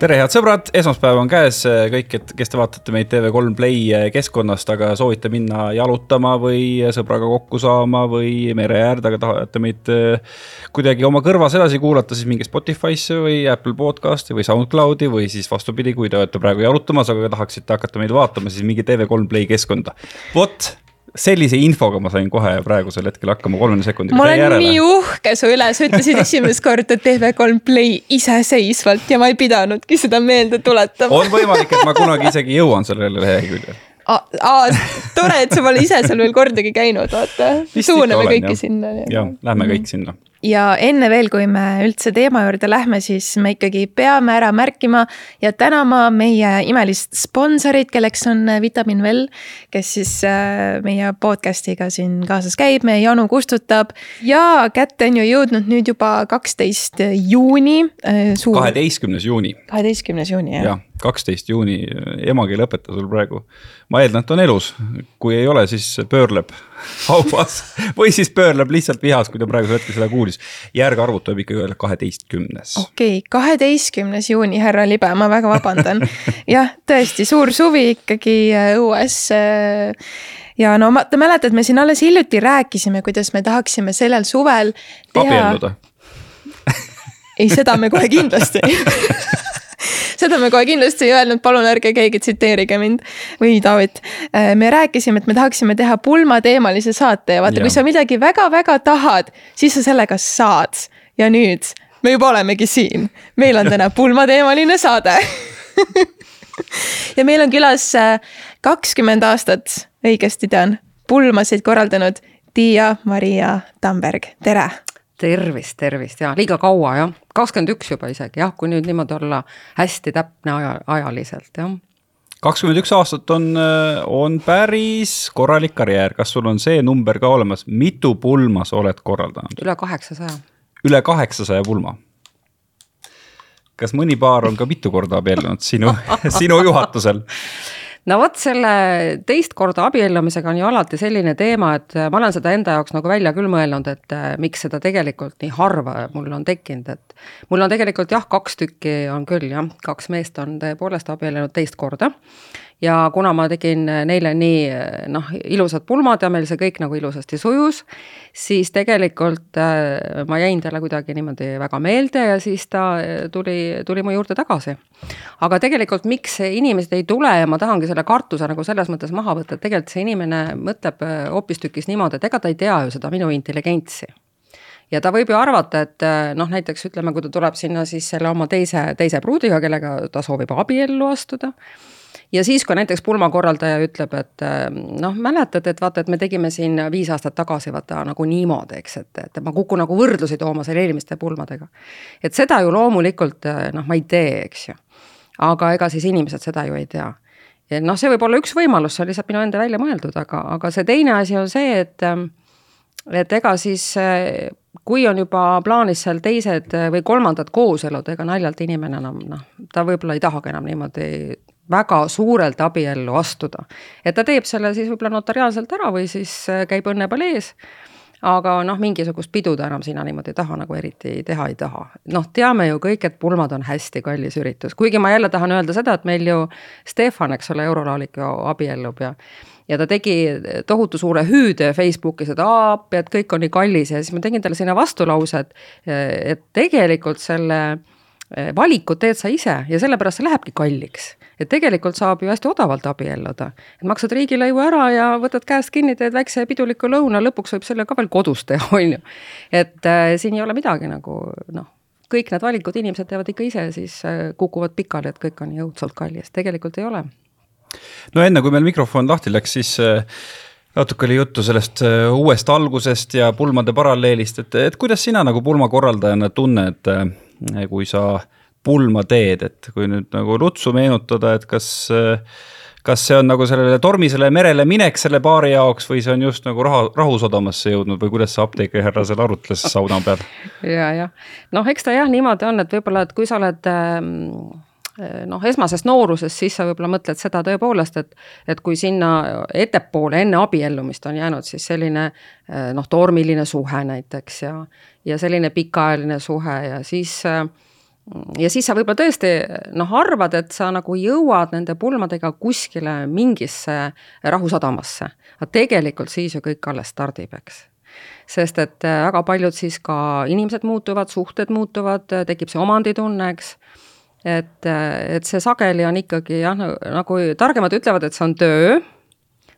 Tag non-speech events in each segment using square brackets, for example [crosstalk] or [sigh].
tere, head sõbrad, esmaspäev on käes, kõik, et kes te vaatate meid TV3 Play keskkonnast, aga soovite minna jalutama või sõbraga kokku saama või mere äärde, aga tahate meid eh, kuidagi oma kõrvas edasi kuulata, siis minge Spotify'sse või Apple podcast'i või SoundCloudi või siis vastupidi, kui te olete praegu jalutamas, aga tahaksite hakata meid vaatama, siis minge TV3 Play keskkonda. vot sellise infoga ma sain kohe praegusel hetkel hakkama kolmekümne sekundiga. ma olen järele. nii uhke su üle, sa ütlesid esimest korda TV3 Play iseseisvalt ja ma ei pidanudki seda meelde tuletama. on võimalik, et ma kunagi isegi jõuan sellele leheküljele. tore, et sa pole ise seal veel kordagi käinud, vaata. suuname kõiki jah. sinna. jah, lähme kõik sinna ja enne veel, kui me üldse teema juurde lähme, siis me ikkagi peame ära märkima ja tänama meie imelist sponsorit, kelleks on Vitamin Well, kes siis äh, meie podcast'iga siin kaasas käib, meie janu kustutab ja kätte on ju jõudnud nüüd juba kaksteist juuni. Äh, kaheteistkümnes juuni. kaheteistkümnes juuni, jah ja kaksteist juuni, emakeeleõpetaja sul praegu. ma eeldan, et on elus, kui ei ole, siis pöörleb [laughs] hauas või siis pöörleb lihtsalt vihas, kui ta praegusel hetkel seda kuulis. järg arvutab ikkagi öelda kaheteistkümnes. okei okay,, kaheteistkümnes juuni, härra Libe, ma väga vabandan. [laughs] jah, tõesti suur suvi ikkagi äh, õues äh, ja no ma, te mäletate, me siin alles hiljuti rääkisime, kuidas me tahaksime sellel suvel teha.... abielluda ei, seda me kohe kindlasti [laughs] seda me kohe kindlasti ei öelnud, palun ärge keegi tsiteerige mind. Või Taavit. Äh, me rääkisime, et me tahaksime teha pulmateemalise saate ja vaata, kui sa midagi väga-väga tahad, siis sa sellega saad. ja nüüd me juba olemegi siin, meil on täna [laughs] pulmateemaline saade. [laughs] Ja meil on külas äh, kakskümmend aastat, õigesti tean, pulmasid korraldanud Tiia-Maria Tamberg, tere tervist, tervist ja liiga kaua jah, kakskümmend üks juba isegi jah, kui nüüd niimoodi olla hästi täpne aja, ajaliselt jah. kakskümmend üks aastat on, on päris korralik karjäär, kas sul on see number ka olemas, mitu pulma sa oled korraldanud? üle kaheksasaja. üle kaheksasaja pulma? kas mõni paar on ka mitu korda abiellunud sinu [laughs] sinu juhatusel? No vot, selle teist korda abiellumisega on ju alati selline teema, et ma olen seda enda jaoks nagu välja küll mõelnud, et äh, miks seda tegelikult nii harva mul on tekkinud, et mul on tegelikult jah, kaks tükki on küll jah, kaks meest on tõepoolest abiellunud teist korda ja kuna ma tegin neile nii noh, ilusad pulmad ja meil see kõik nagu ilusasti sujus, siis tegelikult äh, ma jäin talle kuidagi niimoodi väga meelde ja siis ta äh, tuli, tuli mu juurde tagasi. aga tegelikult, miks inimesed ei tule ja ma tahangi selle kartuse nagu selles mõttes maha võtta, et tegelikult see inimene mõtleb äh, hoopistükkis niimoodi, et ega ta ei tea ju seda minu intelligentsi ja ta võib ju arvata, et noh, näiteks ütleme, kui ta tuleb sinna siis selle oma teise, teise pruudiga, kellega ta soovib abiellu astuda ja siis, kui näiteks pulmakorraldaja ütleb, et äh, noh, mäletad, et vaata, et me tegime siin viis aastat tagasi vaata nagu niimoodi, eks, et, et ma kukun nagu võrdlusi tooma selle eelmiste pulmadega. et seda ju loomulikult äh, noh, ma ei tee, eks ju. aga ega siis inimesed seda ju ei tea. noh, see võib olla üks võimalus, see on lihtsalt minu enda välja mõeldud, aga, aga see teine asi on see, et äh, et ega siis kui on juba plaanis seal teised või kolmandad kooselud, ega naljalt inimene enam noh, ta võib-olla ei tahagi enam niimoodi väga suurelt abiellu astuda. et ta teeb selle siis võib-olla notariaalselt ära või siis äh, käib õnnepalees, aga noh, mingisugust pidu ta enam sinna niimoodi taha nagu eriti teha ei taha. noh, teame ju kõik, et pulmad on hästi kallis üritus, kuigi ma jälle tahan öelda seda, et meil ju Stefan, eks ole, eurolaulik ju abiellub ja ja ta tegi tohutu suure hüüde Facebookis, et appi, et kõik on nii kallis ja siis ma tegin talle sinna vastulause, et et tegelikult selle äh, valikud teed sa ise ja sellepärast see lähebki kalliks et tegelikult saab ju hästi odavalt abielluda. et maksad riigilõivu ära ja võtad käest kinni, teed väikse piduliku lõuna, lõpuks võib selle ka veel kodus teha, [laughs] on ju. et äh, siin ei ole midagi nagu noh, kõik need valikud inimesed teevad ikka ise, siis äh, kukuvad pikali, et kõik on jõudsalt kallis, tegelikult ei ole. no enne, kui meil mikrofon lahti läks, siis äh natuke oli juttu sellest äh, uuest algusest ja pulmade paralleelist, et, et kuidas sina nagu pulmakorraldajana tunned, äh, kui sa pulma teed, et kui nüüd nagu Lutsu meenutada, et kas kas see on nagu sellele tormisele merele minek selle paari jaoks või see on just nagu raha, rahusodamasse jõudnud või kuidas see apteekrihärra seal arutles sauna peal? [laughs] ja, jah, noh, eks ta jah niimoodi on, et võib-olla, et kui sa oled ähm, noh, esmasest noorusest, siis sa võib-olla mõtled seda tõepoolest, et et kui sinna ettepoole enne abiellumist on jäänud siis selline äh, noh, tormiline suhe näiteks ja ja selline pikaajaline suhe ja siis äh, ja siis sa võib-olla tõesti noh, arvad, et sa nagu jõuad nende pulmadega kuskile mingisse rahusadamasse. aga tegelikult siis ju kõik alles stardib, eks sest et äh, väga paljud siis ka inimesed muutuvad, suhted muutuvad, tekib see omanditunne, eks. et, äh, et see sageli on ikkagi jah, nagu targemad ütlevad, et see on töö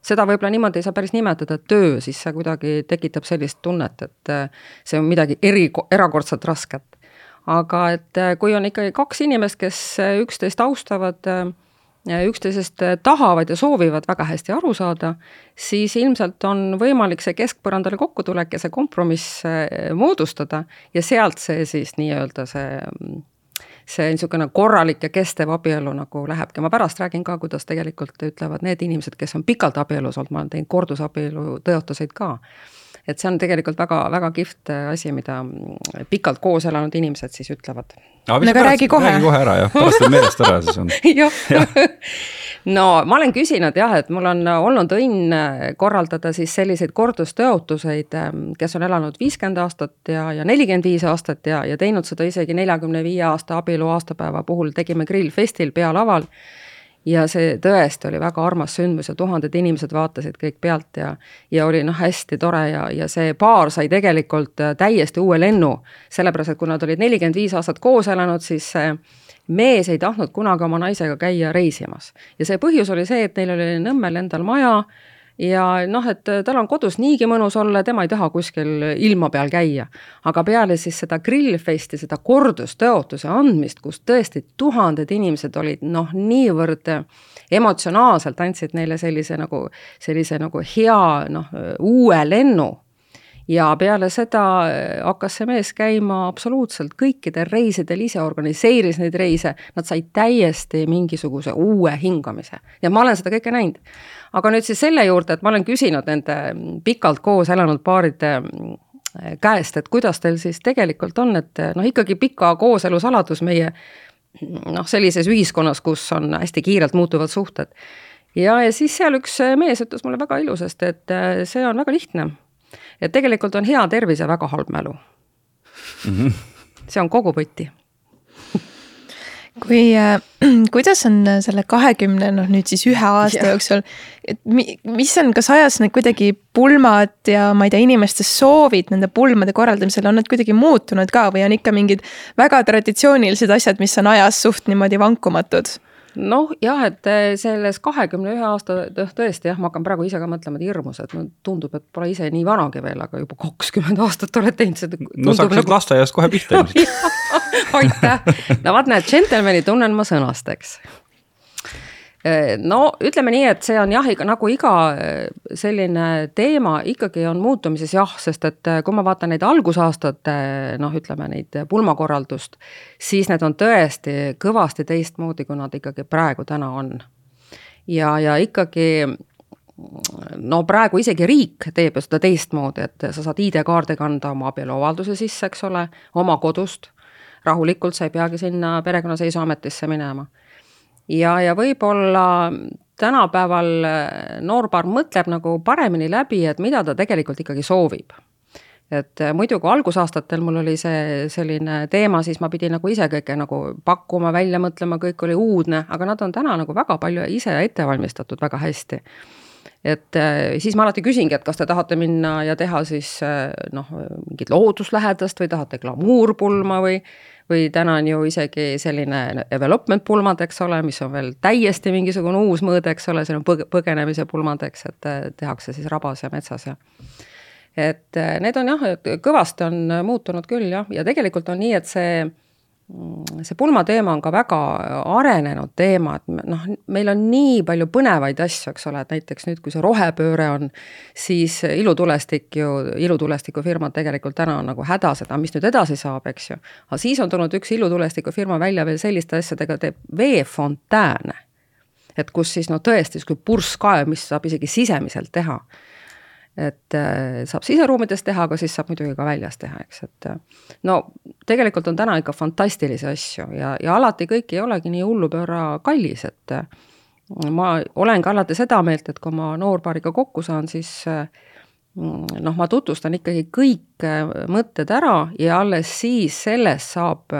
seda võib-olla niimoodi ei saa päris nimetada töö, siis see kuidagi tekitab sellist tunnet, et äh, see on midagi eri, erakordselt rasket. Aga et äh, kui on ikkagi kaks inimest, kes äh, üksteist austavad, üksteisest tahavad ja soovivad väga hästi aru saada, siis ilmselt on võimalik see keskpõrandale kokkutulek ja see kompromiss moodustada. Ja sealt see siis nii-öelda see see niisugune korralik ja kestev abielu nagu lähebki, ma pärast räägin ka, kuidas tegelikult ütlevad need inimesed, kes on pikalt abielus olnud, ma olen teinud kordusabielu tõotuseid ka et see on tegelikult väga, väga kihvt asi, mida pikalt koos elanud inimesed siis ütlevad. no aga räägi kohe. räägi kohe ära jah, pärast on meelest ära siis on. [laughs] jah no ma olen küsinud jah, et mul on olnud õnn korraldada siis selliseid kordustõotuseid, kes on elanud viiskümmend aastat ja, ja nelikümmend viis aastat ja, ja teinud seda isegi neljakümne viie aasta abielu aastapäeva puhul tegime grillfestil pealaval ja see tõesti oli väga armas sündmus ja tuhanded inimesed vaatasid kõik pealt ja ja oli noh, hästi tore ja, ja see paar sai tegelikult äh, täiesti uue lennu, sellepärast et kui nad olid nelikümmend viis aastat koos elanud, siis see mees ei tahtnud kunagi oma naisega käia reisimas. ja see põhjus oli see, et neil oli Nõmmel endal maja ja noh, et tal on kodus niigi mõnus olla, tema ei taha kuskil ilma peal käia. aga peale siis seda grillfesti, seda kordustõotuse andmist, kus tõesti tuhanded inimesed olid noh, niivõrd emotsionaalselt andsid neile sellise nagu, sellise nagu hea noh, uue lennu. Ja peale seda hakkas see mees käima absoluutselt kõikidel reisidel, ise organiseeris neid reise, nad said täiesti mingisuguse uue hingamise. Ja ma olen seda kõike näinud aga nüüd siis selle juurde, et ma olen küsinud nende pikalt koos elanud paaride mm, käest, et kuidas teil siis tegelikult on, et noh, ikkagi pika kooselu saladus meie noh, sellises ühiskonnas, kus on hästi kiirelt muutuvad suhted. ja, ja siis seal üks mees ütles mulle väga ilusasti, et see on väga lihtne. et tegelikult on hea tervis ja väga halb mälu mm. -hmm. see on kogu võti kui äh,, [clears throat] kuidas on äh, selle kahekümne, noh nüüd siis ühe aasta yeah. jooksul, et mi, mis on, kas ajas need kuidagi pulmad ja ma ei tea, inimeste soovid nende pulmade korraldamisel, on need kuidagi muutunud ka või on ikka mingid väga traditsioonilised asjad, mis on ajas suht niimoodi vankumatud? Noh, jah, et eh, selles kahekümne ühe aasta, noh tõesti jah, ma hakkan praegu ise ka mõtlema, et hirmus, et no tundub, et pole ise nii vanagi veel, aga juba kakskümmend aastat oled teinud seda. no sa hakkasid nagu... lasteaiast kohe pihta ilmselt. [laughs] Aitäh, no vaat näed, džentelmeni tunnen ma sõnast, eks no ütleme nii, et see on jah, nagu iga äh, selline teema ikkagi on muutumises jah, sest et äh, kui ma vaatan neid algusaastate noh, ütleme neid pulmakorraldust, siis need on tõesti kõvasti teistmoodi, kui nad ikkagi praegu täna on. ja, ja ikkagi no praegu isegi riik teeb ju seda teistmoodi, et sa saad ID-kaardi kanda oma abieluavalduse sisse, eks ole, oma kodust. rahulikult, sa ei peagi sinna perekonnaseisuametisse minema ja, ja võib-olla tänapäeval noorpaar mõtleb nagu paremini läbi, et mida ta tegelikult ikkagi soovib et muidu, kui algusaastatel mul oli see selline teema, siis ma pidin nagu ise kõike nagu pakkuma, välja mõtlema, kõik oli uudne, aga nad on täna nagu väga palju ise ette valmistatud väga hästi. et siis ma alati küsingi, et kas te tahate minna ja teha siis noh, mingit looduslähedast või tahate glamuurpulma või või täna on ju isegi selline development pulmad, eks ole, mis on veel täiesti mingisugune uus mõõde, eks ole, see on põg-, põgenemise pulmad, eks, et tehakse siis rabas ja metsas ja et need on jah, kõvasti on muutunud küll jah, ja tegelikult on nii, et see see pulmateema on ka väga arenenud teema, et noh, meil on nii palju põnevaid asju, eks ole, et näiteks nüüd, kui see rohepööre on, siis ilutulestik ju, ilutulestikufirmad tegelikult täna on nagu hädas, et aga mis nüüd edasi saab, eks ju. aga siis on tulnud üks ilutulestikufirma välja veel selliste asjadega, teeb veefontääne. et kus siis no tõesti, niisugune purskkaev, mis saab isegi sisemiselt teha et äh, saab siseruumides teha, aga siis saab muidugi ka väljas teha, eks, et äh, no tegelikult on täna ikka fantastilisi asju ja, ja alati kõik ei olegi nii hullupööra kallis, et äh, ma olen ka alati seda meelt, et kui ma noorpaariga kokku saan, siis noh, ma tutvustan ikkagi kõik mõtted ära ja alles siis sellest saab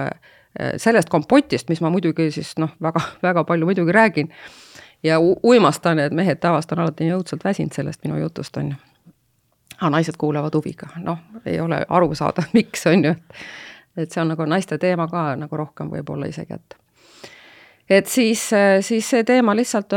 sellest kompotist, mis ma muidugi siis noh, väga, väga palju muidugi räägin ja uimastan, et mehed tavaliselt on alati nii õudselt väsinud sellest minu jutust, on ju. Aga naised kuulavad huviga, noh, ei ole aru saada, [laughs] miks, on ju, et et see on nagu naiste teema ka nagu rohkem võib-olla isegi, et. Et siis, siis see teema lihtsalt,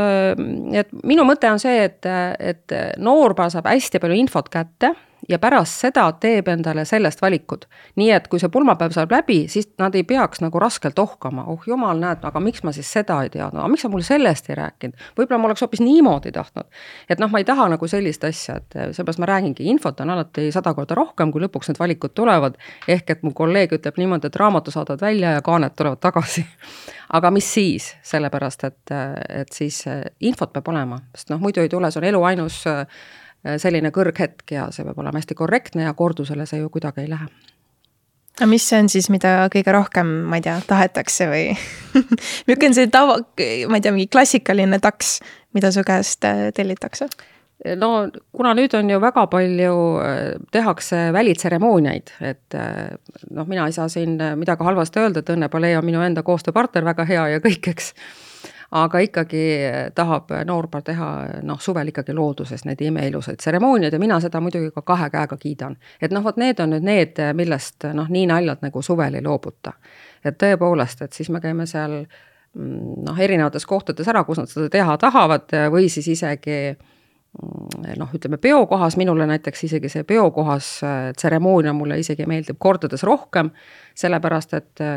et minu mõte on see, et, et noorpea saab hästi palju infot kätte ja pärast seda teeb endale sellest valikud. nii et kui see pulmapäev saab läbi, siis nad ei peaks nagu raskelt ohkama, oh jumal, näed, aga miks ma siis seda ei teadnud, aga miks sa mulle sellest ei rääkinud. võib-olla ma oleks hoopis niimoodi tahtnud. et noh, ma ei taha nagu sellist asja, et seepärast ma räägingi, infot on alati sada korda rohkem, kui lõpuks need valikud tulevad. ehk et mu kolleeg ütleb niimoodi, et raamatu saadad välja ja kaaned tulevad tagasi [laughs] aga mis siis, sellepärast et, et siis infot peab olema, sest noh, muidu ei tule, see on elu ainus Äh, selline kõrghetk ja see peab olema hästi korrektne ja kordusele see ju kuidagi ei lähe. aga mis see on siis, mida kõige rohkem, ma ei tea, tahetakse või [laughs] milline on see tava, ma ei tea, mingi klassikaline taks, mida su käest äh, tellitakse? no kuna nüüd on ju väga palju, äh, tehakse välitseremooniaid, et noh, mina ei saa siin midagi halvasti öelda, et Õnne Palee on minu enda koostööpartner väga hea ja kõik, eks aga ikkagi tahab noorpaar teha noh, suvel ikkagi looduses neid imeilusaid tseremooniaid ja mina seda muidugi ka kahe käega kiidan. et noh, vot need on nüüd need, millest noh, nii naljalt nagu suvel ei loobuta. et tõepoolest, et siis me käime seal mm, noh, erinevates kohtades ära, kus nad seda teha tahavad või siis isegi mm, noh, ütleme peokohas, minule näiteks isegi see peokohas tseremoonia mulle isegi meeldib kordades rohkem, sellepärast et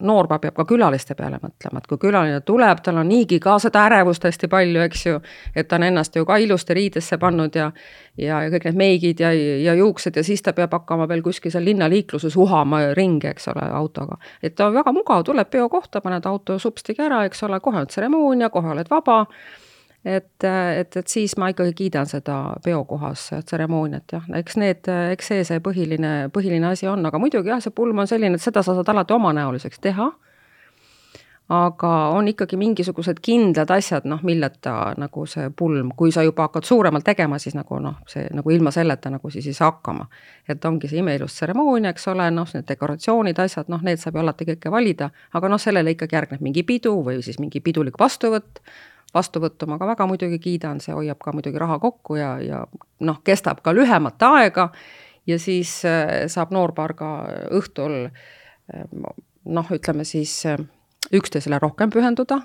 noorpea peab ka külaliste peale mõtlema, et kui külaline tuleb, tal on niigi ka seda ärevust hästi palju, eks ju, et ta on ennast ju ka ilusti riidesse pannud ja ja, ja kõik need meigid ja, ja juuksed ja siis ta peab hakkama veel kuskil seal linnaliikluses uhama ringi, eks ole, autoga. et ta on väga mugav, tuleb peo kohta, paned auto supstiga ära, eks ole, kohe on tseremoonia, kohe oled vaba et, et, et siis ma ikkagi kiidan seda peokohas tseremooniat jah, eks need, eks see see põhiline, põhiline asi on, aga muidugi jah, see pulm on selline, et seda sa saad alati omanäoliseks teha. aga on ikkagi mingisugused kindlad asjad, noh, milleta nagu see pulm, kui sa juba hakkad suuremalt tegema, siis nagu noh, see nagu ilma selleta nagu siis ei saa hakkama. et ongi see imeilus tseremoonia, eks ole, noh, need dekoratsioonid, asjad, noh, need saab ju alati kõike valida, aga noh, sellele ikkagi järgneb mingi pidu või siis mingi pidulik vastuvõtt vastuvõttu ma ka väga muidugi kiidan, see hoiab ka muidugi raha kokku ja, ja noh, kestab ka lühemat aega ja siis äh, saab noorpaar ka õhtul äh, noh, ütleme siis äh, üksteisele rohkem pühenduda,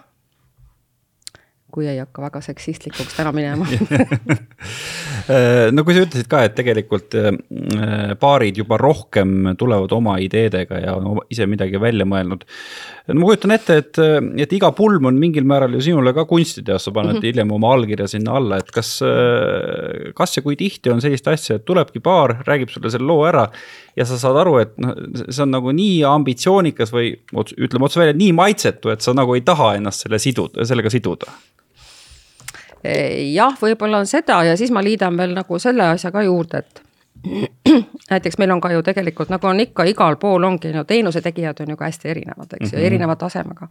kui ei hakka väga seksistlikuks täna minema [laughs] no kui sa ütlesid ka, et tegelikult äh, paarid juba rohkem tulevad oma ideedega ja on ise midagi välja mõelnud. no ma kujutan ette, et, et iga pulm on mingil määral ju sinule ka kunstiteos, sa paned mm -hmm. hiljem oma allkirja sinna alla, et kas, äh, kas ja kui tihti on sellist asja, et tulebki paar, räägib sulle selle loo ära ja sa saad aru, et noh, see on nagu nii ambitsioonikas või ütleme otse välja, nii maitsetu, et sa nagu ei taha ennast selle siduda, sellega siduda jah, võib-olla on seda ja siis ma liidan veel nagu selle asja ka juurde, et [clears throat] näiteks meil on ka ju tegelikult nagu on ikka igal pool ongi no teenuse tegijad on ju ka hästi erinevad, eks ju mm -hmm., erineva tasemega.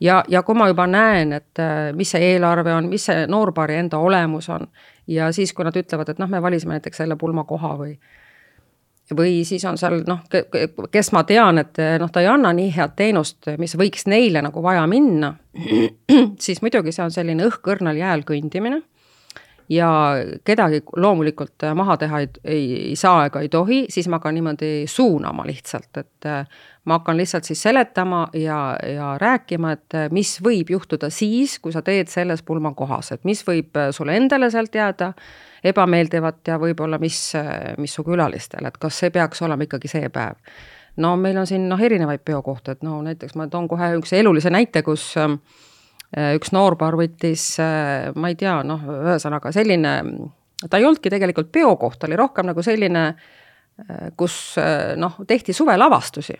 ja, ja kui ma juba näen, et äh, mis see eelarve on, mis see noorpaari enda olemus on ja siis, kui nad ütlevad, et noh, me valisime näiteks selle pulmakoha või või siis on seal noh, kes ma tean, et noh, ta ei anna nii head teenust, mis võiks neile nagu vaja minna, [clears throat] siis muidugi see on selline õhkõrnal jääl kõndimine. Ja kedagi loomulikult maha teha ei, ei, ei saa ega ei tohi, siis ma hakkan niimoodi suunama lihtsalt, et ma hakkan lihtsalt siis seletama ja, ja rääkima, et mis võib juhtuda siis, kui sa teed selles pulmakohas, et mis võib sulle endale sealt jääda ebameeldivat ja võib-olla mis, mis su külalistel, et kas see peaks olema ikkagi see päev. no meil on siin noh, erinevaid peokohti, et no näiteks ma toon kohe üks elulise näite, kus äh, üks noorpaar võttis, äh, ma ei tea, noh, ühesõnaga selline, ta ei olnudki tegelikult peokoht, oli rohkem nagu selline, äh, kus noh, tehti suvelavastusi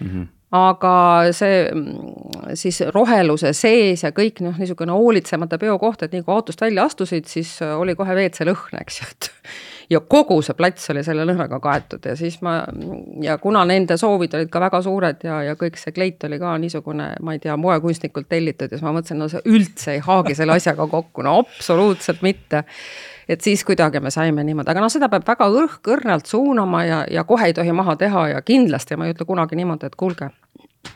mm. -hmm aga see mm, siis roheluse sees ja kõik noh, niisugune hoolitsemata peokoht, et nii kui autost välja astusid, siis oli kohe WC lõhn, eks ju, et ja kogu see plats oli selle lõhnaga kaetud ja siis ma ja kuna nende soovid olid ka väga suured ja, ja kõik see kleit oli ka niisugune, ma ei tea, moekunstnikult tellitud ja siis ma mõtlesin, no see üldse ei haagi selle asjaga kokku, no absoluutselt mitte. Et siis kuidagi me saime niimoodi, aga noh, seda peab väga õhkõrnalt suunama ja, ja kohe ei tohi maha teha ja kindlasti ma ei ütle kunagi niimoodi, et kuulge,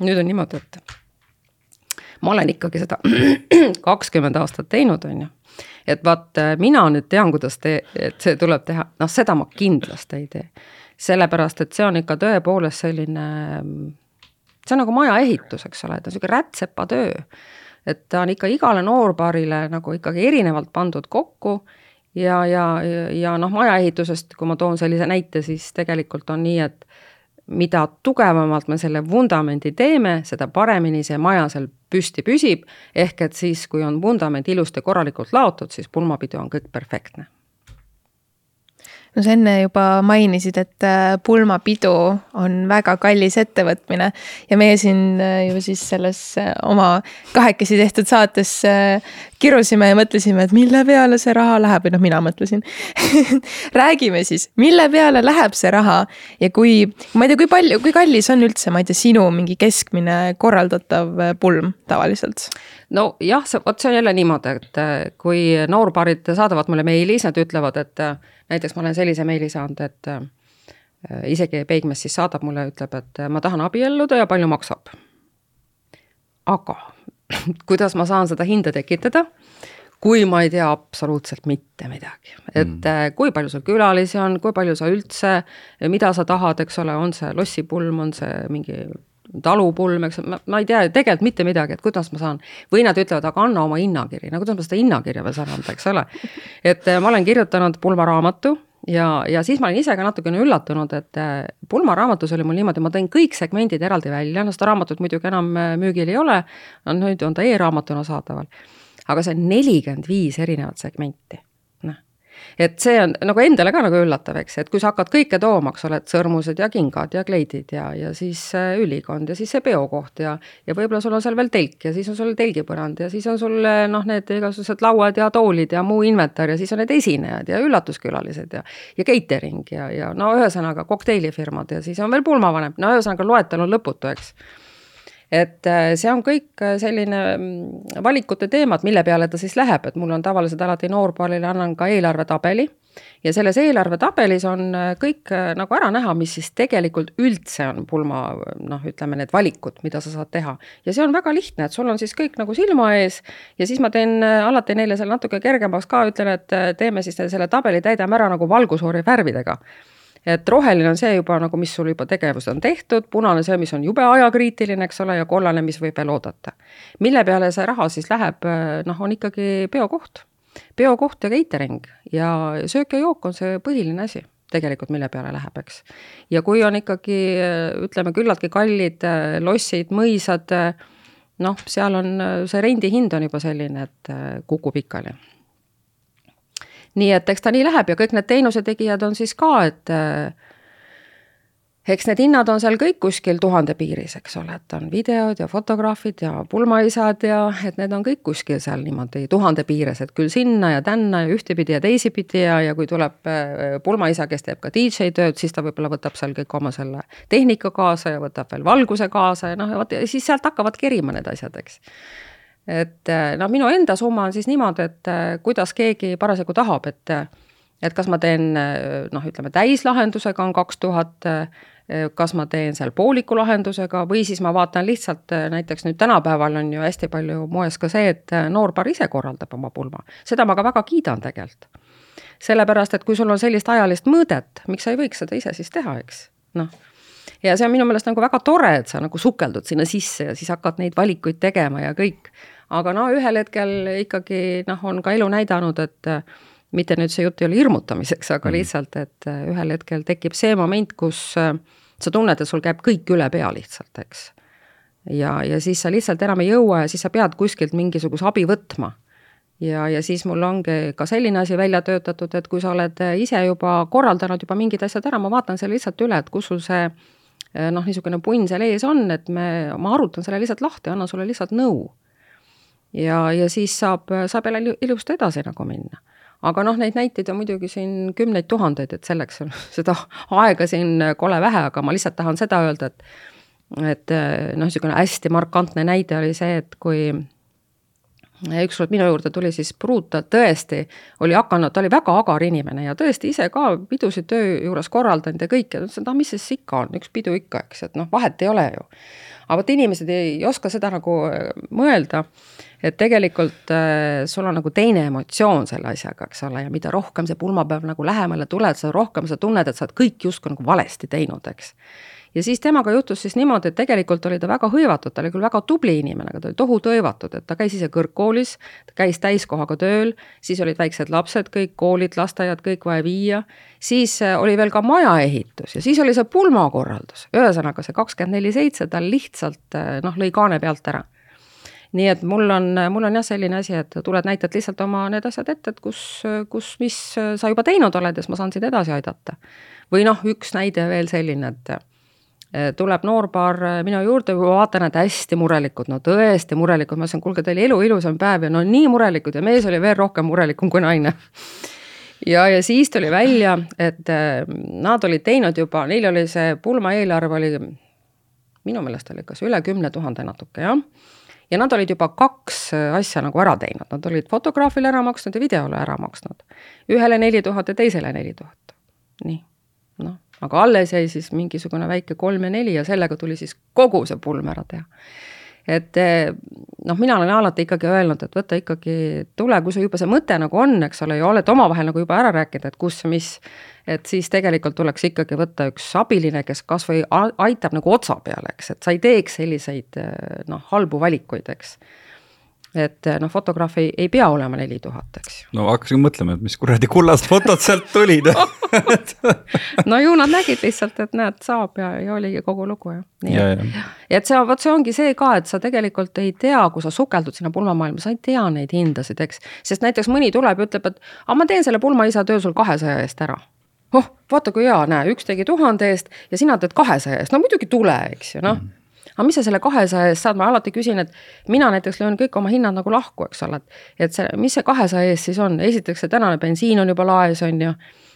nüüd on niimoodi, et ma olen ikkagi seda [clears throat] kakskümmend aastat teinud, on ju. et vaat mina nüüd tean, kuidas te, et see tuleb teha, noh, seda ma kindlasti ei tee. sellepärast, et see on ikka tõepoolest selline, see on nagu maja ehitus, eks ole, ta on sihuke rätsepatöö. et ta on ikka igale noorpaarile nagu ikkagi erinevalt pandud kokku ja, ja, ja noh, majaehitusest, kui ma toon sellise näite, siis tegelikult on nii, et mida tugevamalt me selle vundamendi teeme, seda paremini see maja seal püsti püsib, ehk et siis, kui on vundament ilusti korralikult laotud, siis pulmapidu on kõik perfektne no sa enne juba mainisid, et äh, pulmapidu on väga kallis ettevõtmine ja meie siin äh, ju siis selles äh, oma kahekesi tehtud saates kirusime ja mõtlesime, et mille peale see raha läheb või noh, mina mõtlesin [laughs] räägime siis, mille peale läheb see raha ja kui, ma ei tea, kui palju, kui kallis on üldse, ma ei tea, sinu mingi keskmine korraldatav pulm tavaliselt? nojah, see, vot see on jälle niimoodi, et kui noorpaarid saadavad mulle meili, siis nad ütlevad, et näiteks ma olen sellise meili saanud, et äh, isegi Peigmees siis saadab mulle, ütleb, et ma tahan abielluda ja palju maksab. aga [laughs] kuidas ma saan seda hinda tekitada, kui ma ei tea absoluutselt mitte midagi. et mm. Äh, kui palju sul külalisi on, kui palju sa üldse, mida sa tahad, eks ole, on see lossipulm, on see mingi talupulm, eks, ma ei tea tegelikult mitte midagi, et kuidas ma saan. või nad ütlevad, aga anna oma hinnakiri, no kuidas ma seda hinnakirja veel saan anda, eks ole. et äh, ma olen kirjutanud pulmaraamatu ja, ja siis ma olin ise ka natukene üllatunud, et äh, pulmaraamatus oli mul niimoodi, ma tõin kõik segmendid eraldi välja, no seda raamatut muidugi enam äh, müügil ei ole, no nüüd on ta e-raamatuna saadaval. aga see on nelikümmend viis erinevat segmenti et see on nagu endale ka nagu üllatav, eks, et kui sa hakkad kõike tooma, eks ole, et sõrmused ja kingad ja kleidid ja, ja siis äh, ülikond ja siis see peokoht ja ja võib-olla sul on seal veel telk ja siis on sul telgipõrand ja siis on sul noh, need igasugused lauad ja toolid ja muu inventar ja siis on need esinejad ja üllatuskülalised ja ja catering ja, ja no ühesõnaga kokteilifirmad ja siis on veel pulmavanem, no ühesõnaga loetelu on lõputu, eks et äh, see on kõik äh, selline mm, valikute teema, et mille peale ta siis läheb, et mul on tavaliselt alati noorpaarile annan ka eelarvetabeli. Ja selles eelarvetabelis on äh, kõik nagu ära näha, mis siis tegelikult üldse on pulma noh, ütleme need valikud, mida sa saad teha. ja see on väga lihtne, et sul on siis kõik nagu silma ees. Ja siis ma teen alati neile selle natuke kergemaks ka, ütlen, et teeme siis selle tabeli, täidame ära nagu valgusfoori värvidega et roheline on see juba nagu, mis sul juba tegevus on tehtud, punane see, mis on jube ajakriitiline, eks ole, ja kollane, mis võib veel oodata. mille peale see raha siis läheb, noh, on ikkagi peokoht. peokoht ja catering ja söök ja jook on see põhiline asi tegelikult, mille peale läheb, eks. ja kui on ikkagi ütleme, küllaltki kallid lossid, mõisad, noh, seal on see rendihind on juba selline, et kukub pikali nii et eks ta nii läheb ja kõik need teenusetegijad on siis ka, et äh, eks need hinnad on seal kõik kuskil tuhande piiris, eks ole, et on videod ja fotograafid ja pulmaisad ja et need on kõik kuskil seal niimoodi tuhande piires, et küll sinna ja tänna ja ühtepidi ja teisipidi ja, ja kui tuleb äh, pulmaisa, kes teeb ka DJ tööd, siis ta võib-olla võtab seal kõik oma selle tehnika kaasa ja võtab veel valguse kaasa ja noh, ja vot ja siis sealt hakkavad kerima need asjad, eks et noh, minu enda summa on siis niimoodi, et äh, kuidas keegi parasjagu tahab, et et kas ma teen noh, ütleme täislahendusega on kaks tuhat, kas ma teen seal pooliku lahendusega või siis ma vaatan lihtsalt näiteks nüüd tänapäeval on ju hästi palju moes ka see, et noorpaar ise korraldab oma pulma. seda ma ka väga kiidan tegelikult. sellepärast, et kui sul on sellist ajalist mõõdet, miks sa ei võiks seda ise siis teha, eks, noh ja see on minu meelest nagu väga tore, et sa nagu sukeldud sinna sisse ja siis hakkad neid valikuid tegema ja kõik aga no ühel hetkel ikkagi noh, on ka elu näidanud, et äh, mitte nüüd see jutt ei ole hirmutamiseks, aga mm. lihtsalt, et äh, ühel hetkel tekib see moment, kus äh, sa tunned, et sul käib kõik üle pea lihtsalt, eks. ja, ja siis sa lihtsalt enam ei jõua ja siis sa pead kuskilt mingisuguse abi võtma. ja, ja siis mul ongi ka selline asi välja töötatud, et kui sa oled ise juba korraldanud juba mingid asjad ära, ma vaatan selle lihtsalt üle, et kus sul see noh, niisugune punn seal ees on, et me, ma arutan selle lihtsalt lahti, annan sulle lihtsalt nõu ja, ja siis saab, saab jälle ilusti edasi nagu minna. Aga noh, neid näiteid on muidugi siin kümneid tuhandeid, et selleks on [laughs] seda aega siin kole vähe, aga ma lihtsalt tahan seda öelda, et et noh, niisugune hästi markantne näide oli see, et kui ükskord minu juurde tuli siis pruuta, tõesti oli hakanud, ta oli väga agar inimene ja tõesti ise ka pidusid töö juures korraldanud ja kõike, ta ütles, et ah, mis siis ikka on, üks pidu ikka, eks, et noh, vahet ei ole ju. Aga vot inimesed ei oska seda nagu äh, mõelda, et tegelikult äh, sul on nagu teine emotsioon selle asjaga, eks ole, ja mida rohkem see pulmapäev nagu lähemale tuleb, seda rohkem sa tunned, et sa oled kõik justkui nagu valesti teinud, eks ja siis temaga juhtus siis niimoodi, et tegelikult oli ta väga hõivatud, ta oli küll väga tubli inimene, aga ta oli tohutu hõivatud, et ta käis ise kõrgkoolis, ta käis täiskohaga tööl, siis olid väiksed lapsed, kõik koolid, lasteaiad, kõik vaja viia. siis äh, oli veel ka majaehitus ja siis oli see pulmakorraldus, ühesõnaga see kakskümmend neli seitse tal lihtsalt äh, noh, lõi kaane pealt ära nii et mul on, mul on jah selline asi, et tuled, näitad lihtsalt oma need asjad ette, et kus, kus, mis sa juba teinud oled ja siis ma saan sind edasi aidata. või noh, üks näide veel selline, et tuleb noorpaar eh, minu juurde, vaatan, et hästi murelikud, no tõesti murelikud, ma ütlesin, kuulge, teil elu ilusam päev. Ja no nii murelikud. Ja mees oli veel rohkem murelikum kui naine. [laughs] ja, ja siis tuli välja, et eh, nad olid teinud juba, neil oli see pulmaeelarve oli minu meelest oli kas üle kümne tuhande natuke, jah. ja nad olid juba kaks asja nagu ära teinud, nad olid fotograafile ära maksnud ja videole ära maksnud. ühele neli tuhat ja teisele neli tuhat, nii, aga alles jäi siis mingisugune väike kolm ja neli ja sellega tuli siis kogu see pulm ära teha. et eh, noh, mina olen alati ikkagi öelnud, et võta ikkagi, tule, kui sul juba see mõte nagu on, eks ole, ja oled omavahel nagu juba ära rääkinud, et kus, mis, et siis tegelikult tuleks ikkagi võtta üks abiline, kes kas või aitab nagu otsa peale, eks, et sa ei teeks selliseid eh, noh, halbu valikuid, eks et noh, fotograaf ei, pea olema neli tuhat, eks ju. no hakkasin mõtlema, et mis kuradi kullast fotod sealt tulid [laughs] no ju nad nägid lihtsalt, et näed, saab ja, ja oligi kogu lugu ju. ja, ja. ja et see, vot see ongi see ka, et sa tegelikult ei tea, kui sa sukeldud sinna pulmamaailma, sa ei tea neid hindasid, eks. sest näiteks mõni tuleb ja ütleb, et aga ma teen selle pulmaisa töö sul kahesaja eest ära oh, vaata kui hea, näe, üks tegi tuhande eest ja sina teed kahesaja eest, no muidugi tule, eks ju, noh mm aga mis sa selle kahesaja eest saad, ma alati küsin, et mina näiteks löön kõik oma hinnad nagu lahku, eks ole, et. et see, mis see kahesaja eest siis on, esiteks see tänane bensiin on juba laes, on ju.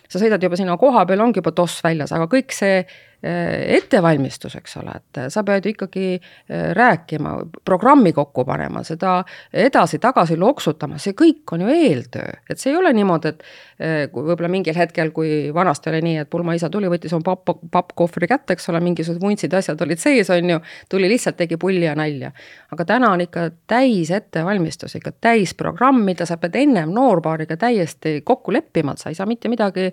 sa sõidad juba sinna koha peale, ongi juba toss väljas, aga kõik see ettevalmistus, eks ole, et sa pead ikkagi äh, rääkima, programmi kokku panema, seda edasi-tagasi loksutama, see kõik on ju eeltöö. et see ei ole niimoodi, et äh, võib-olla mingil hetkel, kui vanasti oli nii, et pulmaisa tuli, võttis oma papp, pappkohvri kätte, eks ole, mingisugused vuntsid asjad olid sees, on ju, tuli lihtsalt, tegi pulli ja nalja. aga täna on ikka täis ettevalmistus, ikka täis programm, mida sa pead ennem noorpaariga täiesti kokku leppima, et sa ei saa mitte midagi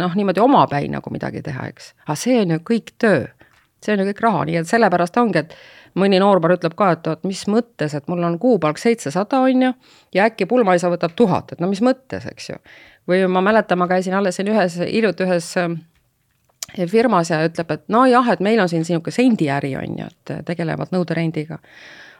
noh, niimoodi omapäi nagu midagi teha, eks. aga see on ju kõik töö. see on ju kõik raha, nii et sellepärast ongi, et mõni noorpaar ütleb ka, et oot, mis mõttes, et mul on kuupalk seitsesada, on ju, ja äkki pulmaisa võtab tuhat, et no mis mõttes, eks ju. või ma mäletan, ma käisin alles siin ühes, hiljuti ühes äh, firmas ja ütleb, et nojah, et meil on siin niisugune sendiäri, on ju, et tegelevad nõuderendiga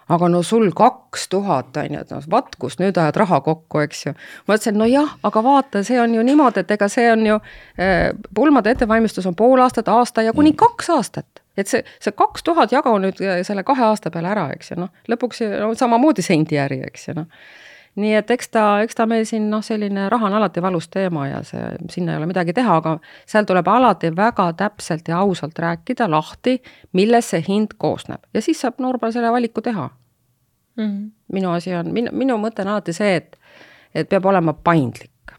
aga no sul kaks tuhat on ju, et noh, vaat kust nüüd ajad raha kokku, eks ju. ma ütlesin, nojah, aga vaata, see on ju niimoodi, et ega see on ju eh,, pulmade ettevalmistus on pool aastat, aasta ja kuni mm. kaks aastat. et see, see kaks tuhat jagu nüüd eh, selle kahe aasta peale ära, eks ju, noh, lõpuks no, samamoodi sendiäri, eks ju, noh nii et eks ta, eks ta meil siin noh, selline raha on alati valus teema ja see, sinna ei ole midagi teha, aga seal tuleb alati väga täpselt ja ausalt rääkida lahti, millest see hind koosneb ja siis saab noormal selle valiku teha mm. -hmm. minu asi on, minu, minu mõte on alati see, et, et peab olema paindlik,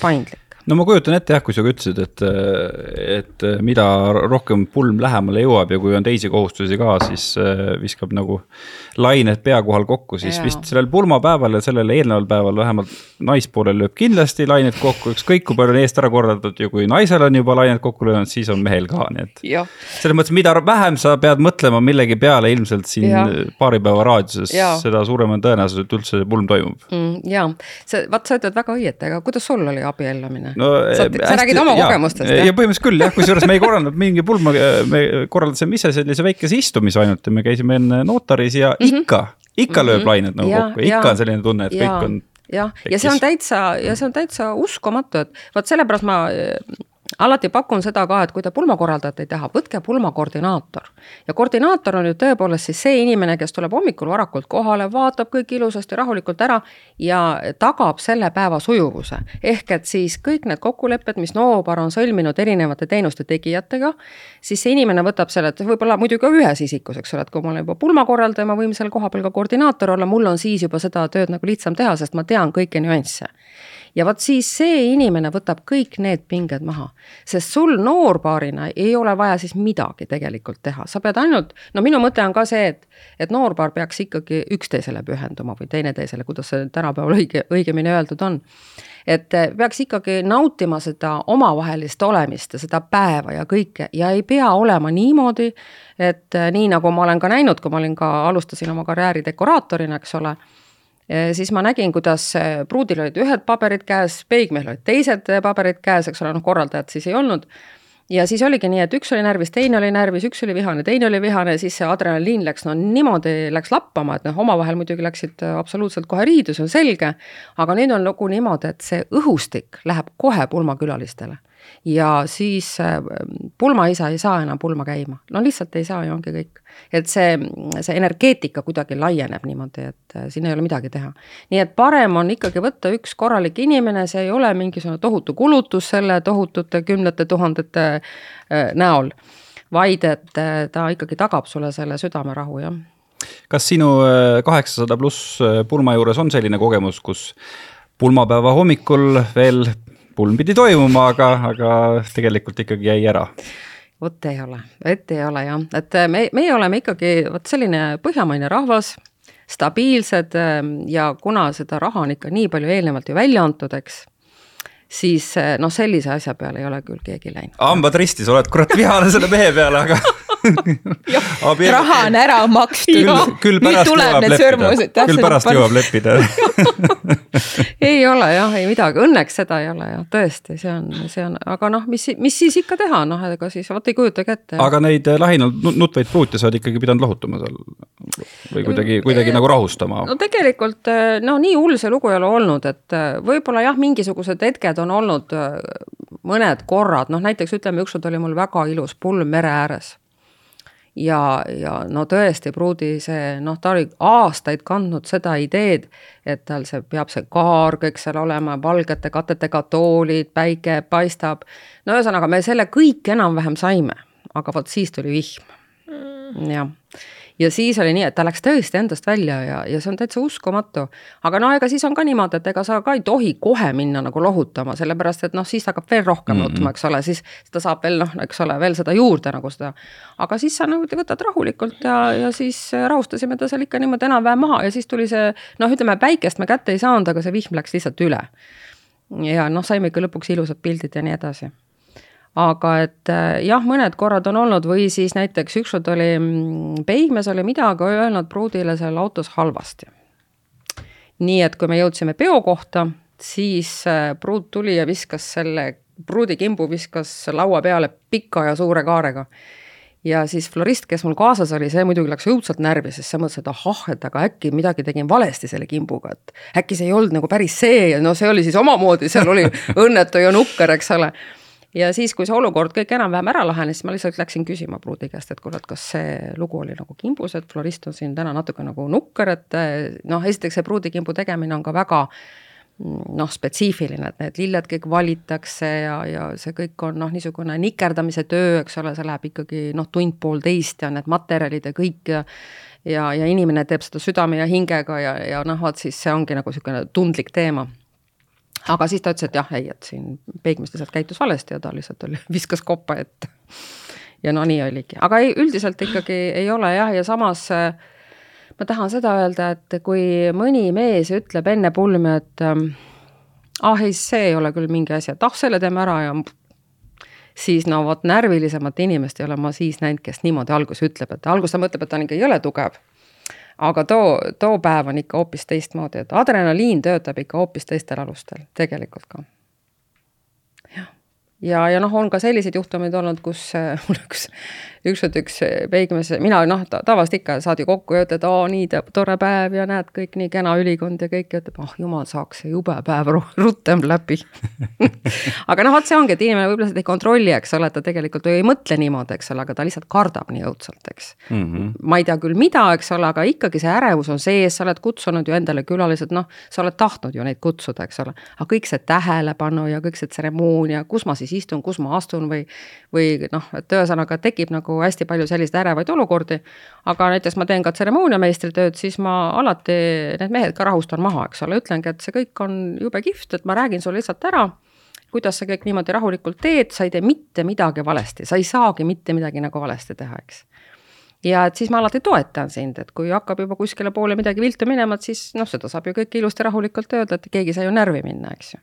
paindlik no ma kujutan ette jah, kui sa ka ütlesid, et, et mida rohkem pulm lähemale jõuab ja kui on teisi kohustusi ka, siis äh, viskab nagu lained pea kohal kokku, siis ja. vist sellel pulmapäeval ja sellel eelneval päeval vähemalt naispoolel lööb kindlasti lained kokku, ükskõik kui palju on eest ära korraldatud ja kui naisel on juba lained kokku löönud, siis on mehel ka, nii et. selles mõttes, mida vähem sa pead mõtlema millegi peale ilmselt siin ja. paari päeva raadiuses, seda suurem on tõenäosus, et üldse pulm toimub mm,. ja, see, vaat sa ütled väga õieti, aga kuidas sul oli abiellumine? No sa, hästi, sa räägid oma ja, kogemustest, jah? ja põhimõtteliselt küll jah, kusjuures me ei korraldanud [laughs] mingi pulma, me korraldasime ise sellise väikese istumise ainult ja me käisime enne notaris ja mm -hmm. ikka, ikka lööb mm -hmm. lained nagu ja, kokku, ikka ja, on selline tunne, et ja, kõik on jah, ja see on täitsa ja see on täitsa uskumatu, et vot sellepärast ma alati pakun seda ka, et kui te pulmakorraldajat ei taha, võtke pulmakoordinaator. ja koordinaator on ju tõepoolest siis see inimene, kes tuleb hommikul varakult kohale, vaatab kõik ilusasti rahulikult ära ja tagab selle päeva sujuvuse. ehk et siis kõik need kokkulepped, mis Noobar on sõlminud erinevate teenuste tegijatega, siis see inimene võtab selle, et võib-olla muidugi ühes isikus, eks ole, et kui ma olen juba pulmakorraldaja, ma võin seal kohapeal ka koordinaator olla, mul on siis juba seda tööd nagu lihtsam teha, sest ma tean kõiki nüansse ja vot siis see inimene võtab kõik need pinged maha. sest sul noorpaarina ei ole vaja siis midagi tegelikult teha, sa pead ainult, no minu mõte on ka see, et, et noorpaar peaks ikkagi üksteisele pühenduma või teineteisele, kuidas see tänapäeval õige, õigemini öeldud on. Et peaks ikkagi nautima seda omavahelist olemist ja seda päeva ja kõike. Ja ei pea olema niimoodi, et nii nagu ma olen ka näinud, kui ma olin ka, alustasin oma karjääri dekoraatorina, eks ole siis ma nägin, kuidas pruudil olid ühed paberid käes, peigmehel olid teised paberid käes, eks ole, noh korraldajat siis ei olnud. ja siis oligi nii, et üks oli närvis, teine oli närvis, üks oli vihane, teine oli vihane, siis see adrenaliin läks no niimoodi läks lappama, et noh, omavahel muidugi läksid absoluutselt kohe riidu, see on selge. aga nüüd on lugu niimoodi, et see õhustik läheb kohe pulmakülalistele ja siis pulmaisa ei saa enam pulma käima, no lihtsalt ei saa ja ongi kõik. Et see, see energeetika kuidagi laieneb niimoodi, et äh, siin ei ole midagi teha. nii et parem on ikkagi võtta üks korralik inimene, see ei ole mingisugune tohutu kulutus selle tohutute kümnete tuhandete äh, näol, vaid et ta ikkagi tagab sulle selle südamerahu, jah kas sinu kaheksasada pluss pulma juures on selline kogemus, kus pulmapäeva hommikul veel pulm pidi toimuma, aga, aga tegelikult ikkagi jäi ära vot ei ole, et ei ole jah, et äh, me, meie oleme ikkagi vot selline põhjamaine rahvas, stabiilsed ähm, ja kuna seda raha on ikka nii palju eelnevalt ju välja antud, eks, siis äh, noh, sellise asja peale ei ole küll keegi läinud. hambad ristis, oled kurat vihane selle mehe peale, aga [laughs] raha on ära makstud. küll pärast jõuab leppida, küll pärast jõuab leppida ei ole jah, ei midagi, õnneks seda ei ole jah, tõesti, see on, see on, aga noh, mis, mis siis ikka teha, noh, ega siis vot ei kujutagi ette. aga neid eh, lahinud nutvaid pruute sa oled ikkagi pidanud lohutama seal? Või kuidagi, kuidagi nagu rahustama? no tegelikult eh, no nii hull see lugu ei ole olnud, et eh, võib-olla jah, mingisugused hetked on olnud mõned korrad, noh näiteks ütleme, ükskord oli mul väga ilus pulm mere ääres ja, ja no tõesti, Pruudi see noh, ta oli aastaid kandnud seda ideed, et tal see peab see kaar kõik seal olema, valgete katetega toolid, päike paistab. no ühesõnaga, me selle kõik enam-vähem saime, aga vot siis tuli vihm. Mm.. jah ja siis oli nii, et ta läks tõesti endast välja ja, ja see on täitsa uskumatu. aga no ega siis on ka niimoodi, et ega sa ka ei tohi kohe minna nagu lohutama, sellepärast et noh, siis hakkab veel rohkem nutma mm -hmm., eks ole, siis ta saab veel noh, eks ole, veel seda juurde nagu seda. aga siis sa nagu võtad rahulikult ja, ja siis rahustasime ta seal ikka niimoodi enam-vähem maha ja siis tuli see noh, ütleme päikest me kätte ei saanud, aga see vihm läks lihtsalt üle. ja noh, saime ikka lõpuks ilusad pildid ja nii edasi aga et äh, jah, mõned korrad on olnud või siis näiteks ükskord oli, mm, Peigmees oli midagi öelnud pruudile seal autos halvasti. nii et kui me jõudsime peo kohta, siis äh, pruut tuli ja viskas selle, pruudikimbu viskas laua peale pika ja suure kaarega ja siis florist, kes mul kaasas oli, see muidugi läks õudselt närvi, sest see mõtles, et ahah, et aga äkki midagi tegin valesti selle kimbuga, et äkki see ei olnud nagu päris see ja no see oli siis omamoodi, seal oli [laughs] õnnetu ja nukker, eks ole ja siis, kui see olukord kõik enam-vähem ära lahenes, siis ma lihtsalt läksin küsima pruudi käest, et et kas see lugu oli nagu kimbus, et florist on siin täna natuke nagu nukker, et noh, esiteks see pruudikimbu tegemine on ka väga noh, spetsiifiline, et need lilled kõik valitakse ja, ja see kõik on noh, niisugune nikerdamise töö, eks ole, see läheb ikkagi noh, tund-poolteist ja need materjalid ja kõik ja ja, ja inimene teeb seda südame ja hingega ja, ja noh, vot siis see ongi nagu niisugune tundlik teema aga siis ta ütles, et jah, ei, et siin Peigmees lihtsalt käitus valesti ja ta lihtsalt oli, [laughs] viskas koppa ette. [laughs] ja no nii oligi, aga ei, üldiselt ikkagi ei ole jah, ja samas äh, ma tahan seda öelda, et kui mõni mees ütleb enne pulmi, et ähm, ah ei, see ei ole küll mingi asi, et ah, selle teeme ära ja siis no vot närvilisemat inimest ei ole ma siis näinud, kes niimoodi alguses ütleb, et alguses ta mõtleb, et ta on ikka jõle tugev aga too, too päev on ikka hoopis teistmoodi, et adrenaliin töötab ikka hoopis teistel alustel, tegelikult ka. Ja, ja noh, on ka selliseid juhtumeid olnud, kus äh, [laughs] mul üks ükskord üks peigmees, mina noh ta,, tavaliselt ikka saad ju kokku ja ütled, oo nii tore päev ja näed, kõik nii kena ülikond ja kõik ja ütleb, oh jumal, saaks see jube päev rutem läbi [laughs] aga noh, vot see ongi, et inimene võib-olla seda ei kontrolli, eks ole, et ta tegelikult ei mõtle niimoodi, eks ole, aga ta lihtsalt kardab nii õudselt, eks mm. -hmm. ma ei tea küll, mida, eks ole, aga ikkagi see ärevus on sees, sa oled kutsunud ju endale külalised, noh, sa oled tahtnud ju neid kutsuda, eks ole. aga kõik see tähelepanu ja kõik see tseremoonia, kus ma siis istun, kus ma astun või, või noh, et ühesõnaga tekib nagu hästi palju selliseid ärevaid olukordi. aga näiteks ma teen ka tseremooniameistri tööd, siis ma alati need mehed ka rahustan maha, eks ole, ütlengi, et see kõik on jube kihvt, et ma räägin sulle lihtsalt ära kuidas sa kõik niimoodi rahulikult teed, sa ei tee mitte midagi valesti, sa ei saagi mitte midagi nagu valesti teha, eks. ja et siis ma alati toetan sind, et kui hakkab juba kuskile poole midagi viltu minema, et siis noh, seda saab ju kõike ilusti rahulikult öelda, et keegi ei saa ju närvi minna, eks ju.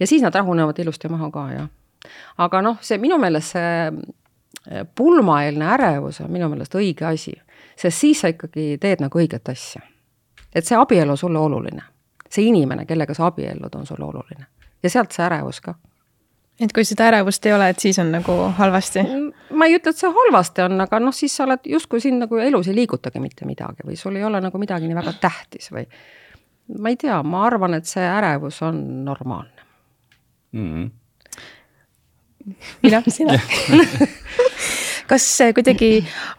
ja siis nad rahunevad ilusti maha ka, jah. Aga noh, see minu meelest see pulmaeelne ärevus on minu meelest õige asi, sest siis sa ikkagi teed nagu õiget asja. et see abielu on sulle oluline. see inimene, kellega sa abiellud, on sulle oluline ja sealt see ärevus ka. et kui seda ärevust ei ole, et siis on nagu halvasti? ma ei ütle, et see halvasti on, aga noh, siis sa oled justkui siin nagu elus ei liigutagi mitte midagi või sul ei ole nagu midagi nii väga tähtis või ma ei tea, ma arvan, et see ärevus on normaalne mm. -hmm vil jeg si det. [laughs] kas kuidagi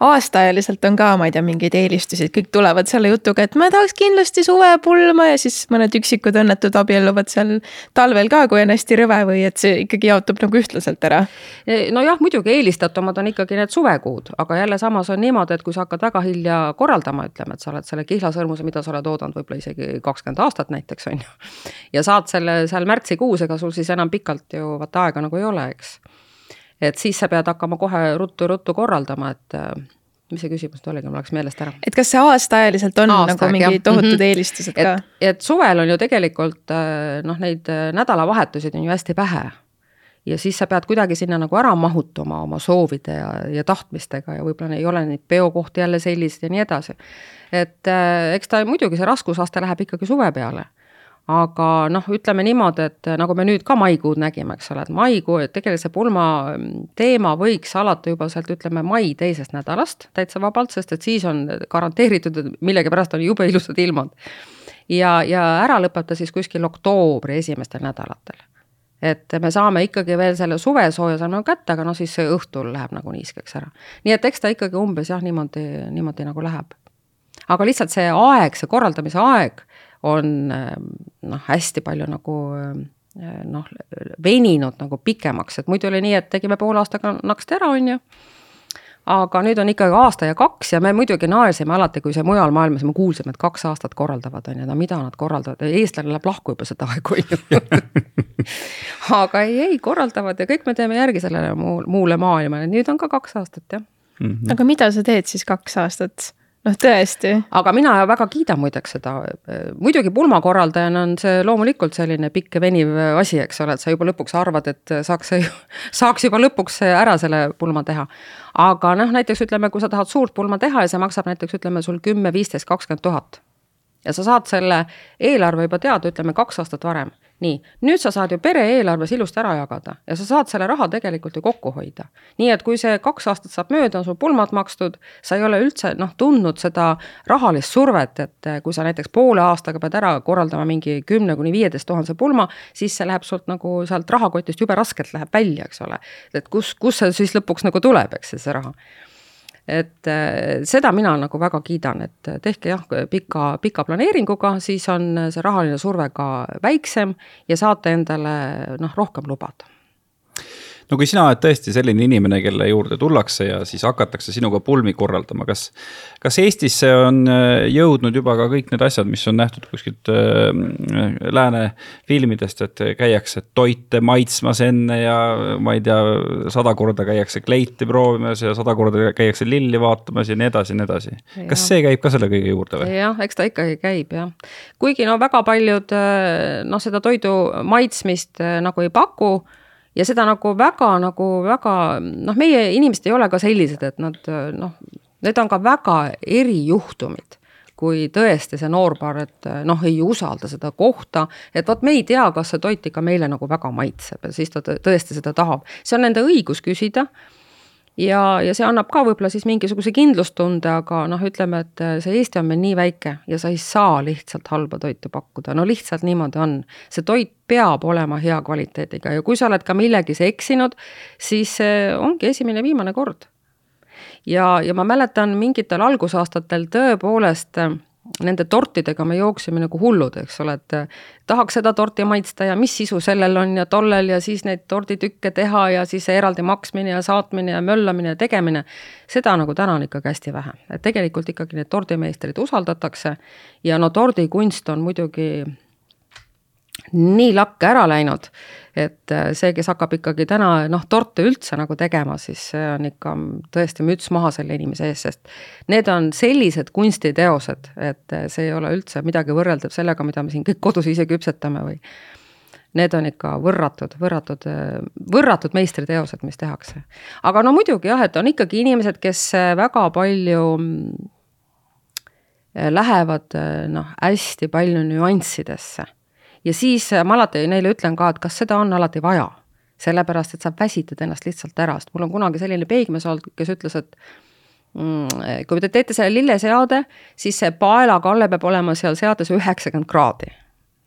aastaajaliselt on ka, ma ei tea, mingeid eelistusi, et kõik tulevad selle jutuga, et ma tahaks kindlasti suvepulma ja siis mõned üksikud õnnetud abielluvad seal talvel ka, kui on hästi rõve või et see ikkagi jaotub nagu ühtlaselt ära? E, nojah, muidugi eelistatumad on ikkagi need suvekuud, aga jälle samas on niimoodi, et kui sa hakkad väga hilja korraldama, ütleme, et sa oled selle kihlasõrmuse, mida sa oled oodanud võib-olla isegi kakskümmend aastat näiteks on ju. ja saad selle seal märtsikuus, ega sul siis enam pikalt ju vaata aega nagu ei ole, eks et siis sa pead hakkama kohe ruttu-ruttu korraldama, et äh, mis see küsimus nüüd oligi, mul läks meelest ära. et kas see aastaajaliselt on Aasta, nagu mingi tohutud mm -hmm. eelistused ka? et suvel on ju tegelikult äh, noh, neid äh, nädalavahetuseid on ju hästi vähe. ja siis sa pead kuidagi sinna nagu ära mahutuma oma soovide ja, ja tahtmistega ja võib-olla ei ole neid peokohti jälle selliseid ja nii edasi. et eks ta muidugi see raskusaste läheb ikkagi suve peale aga noh, ütleme niimoodi, et nagu me nüüd ka maikuud nägime, eks ole, et maikuu, et tegelikult see pulma mm, teema võiks alata juba sealt ütleme mai teisest nädalast täitsa vabalt, sest et siis on garanteeritud, et millegipärast on jube ilusad ilmad. ja, ja ära lõpetada siis kuskil oktoobri esimestel nädalatel. et me saame ikkagi veel selle suvesooja saame kätte, aga noh, siis õhtul läheb nagu niiskeks ära. nii et eks ta ikkagi umbes jah, niimoodi, niimoodi nagu läheb. aga lihtsalt see aeg, see korraldamise aeg on noh, hästi palju nagu noh, veninud nagu pikemaks, et muidu oli nii, et tegime poole aastaga naksti ära, on ju aga nüüd on ikkagi aasta ja kaks ja me muidugi naersime alati, kui see mujal maailmas, me kuulsime, et kaks aastat korraldavad, on ju, no mida nad korraldavad, eestlane läheb lahku juba seda aega, on ju. [laughs] aga ei, ei korraldavad ja kõik me teeme järgi sellele muu, muule maailmale, nüüd on ka kaks aastat, jah mm. -hmm. aga mida sa teed siis kaks aastat? Noh, tõesti. aga mina väga kiidan muideks seda, muidugi pulmakorraldajana on see loomulikult selline pikk ja veniv asi, eks ole, et sa juba lõpuks arvad, et saaks, [laughs] saaks juba lõpuks ära selle pulma teha. aga noh, näiteks ütleme, kui sa tahad suurt pulma teha ja see maksab näiteks ütleme sul kümme, viisteist, kakskümmend tuhat. ja sa saad selle eelarve juba teada, ütleme kaks aastat varem nii, nüüd sa saad ju pere eelarves ilusti ära jagada ja sa saad selle raha tegelikult ju kokku hoida. nii et kui see kaks aastat saab mööda, on sul pulmad makstud, sa ei ole üldse noh, tundnud seda rahalist survet, et kui sa näiteks poole aastaga pead ära korraldama mingi kümne kuni viieteist tuhandese pulma, siis see läheb sult nagu sealt rahakotist jube raskelt läheb välja, eks ole. et kus, kus see siis lõpuks nagu tuleb, eks see raha et äh, seda mina nagu väga kiidan, et tehke jah, pika, pika planeeringuga, siis on see rahaline surve ka väiksem ja saate endale noh, rohkem lubada no kui sina oled tõesti selline inimene, kelle juurde tullakse ja siis hakatakse sinuga pulmi korraldama, kas. kas Eestisse on äh, jõudnud juba ka kõik need asjad, mis on nähtud kuskilt äh, lääne filmidest, et käiakse toite maitsmas enne ja ma ei tea, sada korda käiakse kleiti proovimas ja sada korda käiakse lilli vaatamas ja nii edasi ja nii edasi. kas see käib ka selle kõige juurde või? jah, eks ta ikkagi käib jah. kuigi no väga paljud äh, noh, seda toidu maitsmist nagu ei paku ja seda nagu väga nagu väga noh, meie inimesed ei ole ka sellised, et nad noh, need on ka väga erijuhtumid, kui tõesti see noorpaar, et noh, ei usalda seda kohta, et vot me ei tea, kas see toit ikka meile nagu väga maitseb ja siis ta tõesti seda tahab. see on nende õigus küsida ja, ja see annab ka võib-olla siis mingisuguse kindlustunde, aga noh, ütleme, et see Eesti on meil nii väike ja sa ei saa lihtsalt halba toitu pakkuda, no lihtsalt niimoodi on. see toit peab olema hea kvaliteediga ja kui sa oled ka millegis eksinud, siis ongi esimene-viimane kord. ja, ja ma mäletan mingitel algusaastatel tõepoolest nende tortidega me jooksime nagu hullud, eks ole, et tahaks seda torti maitsta ja mis sisu sellel on ja tollel ja siis neid torditükke teha ja siis eraldi maksmine ja saatmine ja möllamine ja tegemine. seda nagu täna on ikkagi hästi vähe, et tegelikult ikkagi neid tordimeistreid usaldatakse ja no tordikunst on muidugi nii lakke ära läinud, et äh, see, kes hakkab ikkagi täna noh, torte üldse nagu tegema, siis see on ikka tõesti müts maha selle inimese ees, sest need on sellised kunstiteosed, et äh, see ei ole üldse midagi võrreldav sellega, mida me siin kõik kodus ise küpsetame või need on ikka võrratud, võrratud, äh, võrratud meistriteosed, mis tehakse. aga no muidugi jah, et on ikkagi inimesed, kes väga palju lähevad noh, hästi palju nüanssidesse ja siis äh, ma alati neile ütlen ka, et kas seda on alati vaja. sellepärast, et sa väsitad ennast lihtsalt ära, sest mul on kunagi selline peigmees olnud, kes ütles, et mm, kui te teete selle lilleseade, siis see paelakalle peab olema seal seades üheksakümmend kraadi.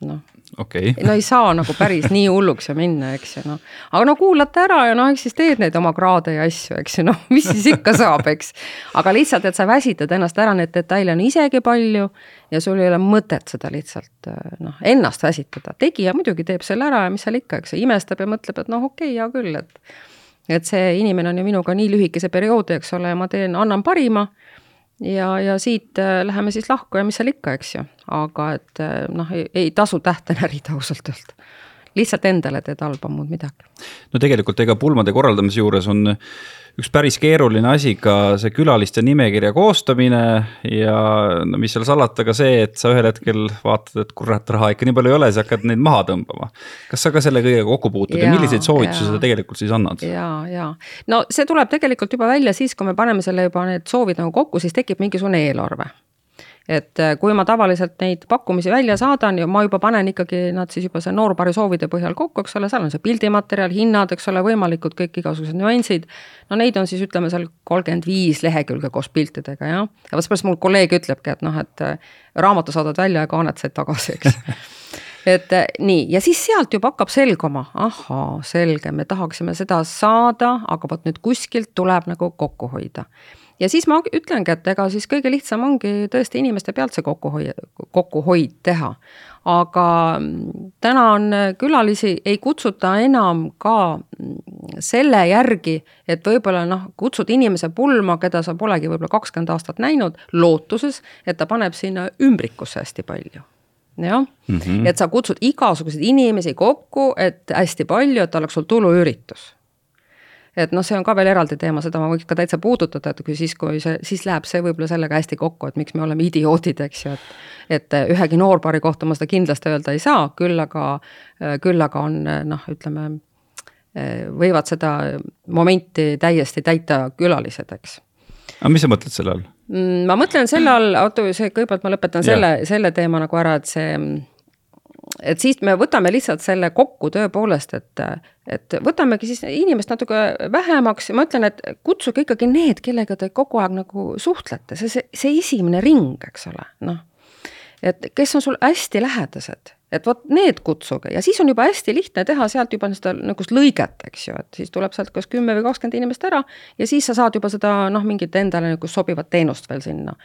noh, okay.. no ei saa nagu päris nii hulluks ju minna, eks ju noh. aga no kuulate ära ja noh, eks siis teed neid oma kraade ja asju, eks ju noh, mis siis ikka saab, eks. aga lihtsalt, et sa väsitad ennast ära, neid detaile on isegi palju ja sul ei ole mõtet seda lihtsalt noh, ennast väsitada. tegija muidugi teeb selle ära ja mis seal ikka, eks ju, imestab ja mõtleb, et noh, okei okay,, hea küll, et et see inimene on ju minuga nii lühikese perioodi, eks ole, ja ma teen, annan parima ja, ja siit äh, läheme siis lahku ja mis seal ikka, eks ju. aga et äh, noh, ei tasu tähte närida [laughs] ausalt öelda. Lihtsalt endale teed halba, muud midagi. no tegelikult ega pulmade korraldamise juures on üks päris keeruline asi ka see külaliste nimekirja koostamine ja no mis seal salata, ka see, et sa ühel hetkel vaatad, et kurat, raha ikka nii palju ei ole, siis hakkad neid maha tõmbama. kas sa ka selle kõigega kokku puutud ja, ja milliseid soovitusi sa tegelikult siis annad? ja, ja no see tuleb tegelikult juba välja siis, kui me paneme selle juba need soovid nagu kokku, siis tekib mingisugune eelarve et äh, kui ma tavaliselt neid pakkumisi välja saadan ja ma juba panen ikkagi nad siis juba see noorpaari soovide põhjal kokku, eks ole, seal on see pildimaterjal, hinnad, eks ole, võimalikud kõik igasugused nüansid. no neid on siis ütleme seal kolmkümmend viis lehekülge koos piltidega jah, ja vot seepärast mul kolleeg ütlebki, et noh, et äh, raamatu saadad välja ja kaanet said tagasi, eks. [laughs] Et äh, nii, ja siis sealt juba hakkab selguma, ahaa, selge, me tahaksime seda saada, aga vot nüüd kuskilt tuleb nagu kokku hoida ja siis ma ütlengi, et ega siis kõige lihtsam ongi tõesti inimeste pealt see kokkuhoid, kokkuhoid teha. aga täna on külalisi, ei kutsuta enam ka selle järgi, et võib-olla noh, kutsud inimese pulma, keda sa polegi võib-olla kakskümmend aastat näinud, lootuses, et ta paneb sinna ümbrikusse hästi palju jah mm, -hmm. et sa kutsud igasuguseid inimesi kokku, et hästi palju, et oleks sul tuluüritus et noh, see on ka veel eraldi teema, seda ma võiks ka täitsa puudutada, et kui siis, kui see, siis läheb see võib-olla sellega hästi kokku, et miks me oleme idioodid, eks ju, et et ühegi noorpaari kohta ma seda kindlasti öelda ei saa, küll aga, küll aga on noh, ütleme, võivad seda momenti täiesti täita külalised, eks aga mis sa mõtled selle all? Mm, ma mõtlen selle all, oota, see kõigepealt ma lõpetan selle, selle teema nagu ära, et see et siis me võtame lihtsalt selle kokku tõepoolest, et, et võtamegi siis inimest natuke vähemaks. Ja ma ütlen, et kutsuge ikkagi need, kellega te kogu aeg nagu suhtlete, see, see, see esimene ring, eks ole, noh. et kes on sul hästi lähedased et vot need kutsuge. Ja siis on juba hästi lihtne teha sealt juba seda nagu lõiget, eks ju, et siis tuleb sealt kas kümme või kakskümmend inimest ära ja siis sa saad juba seda noh, mingit endale nagu sobivat teenust veel sinna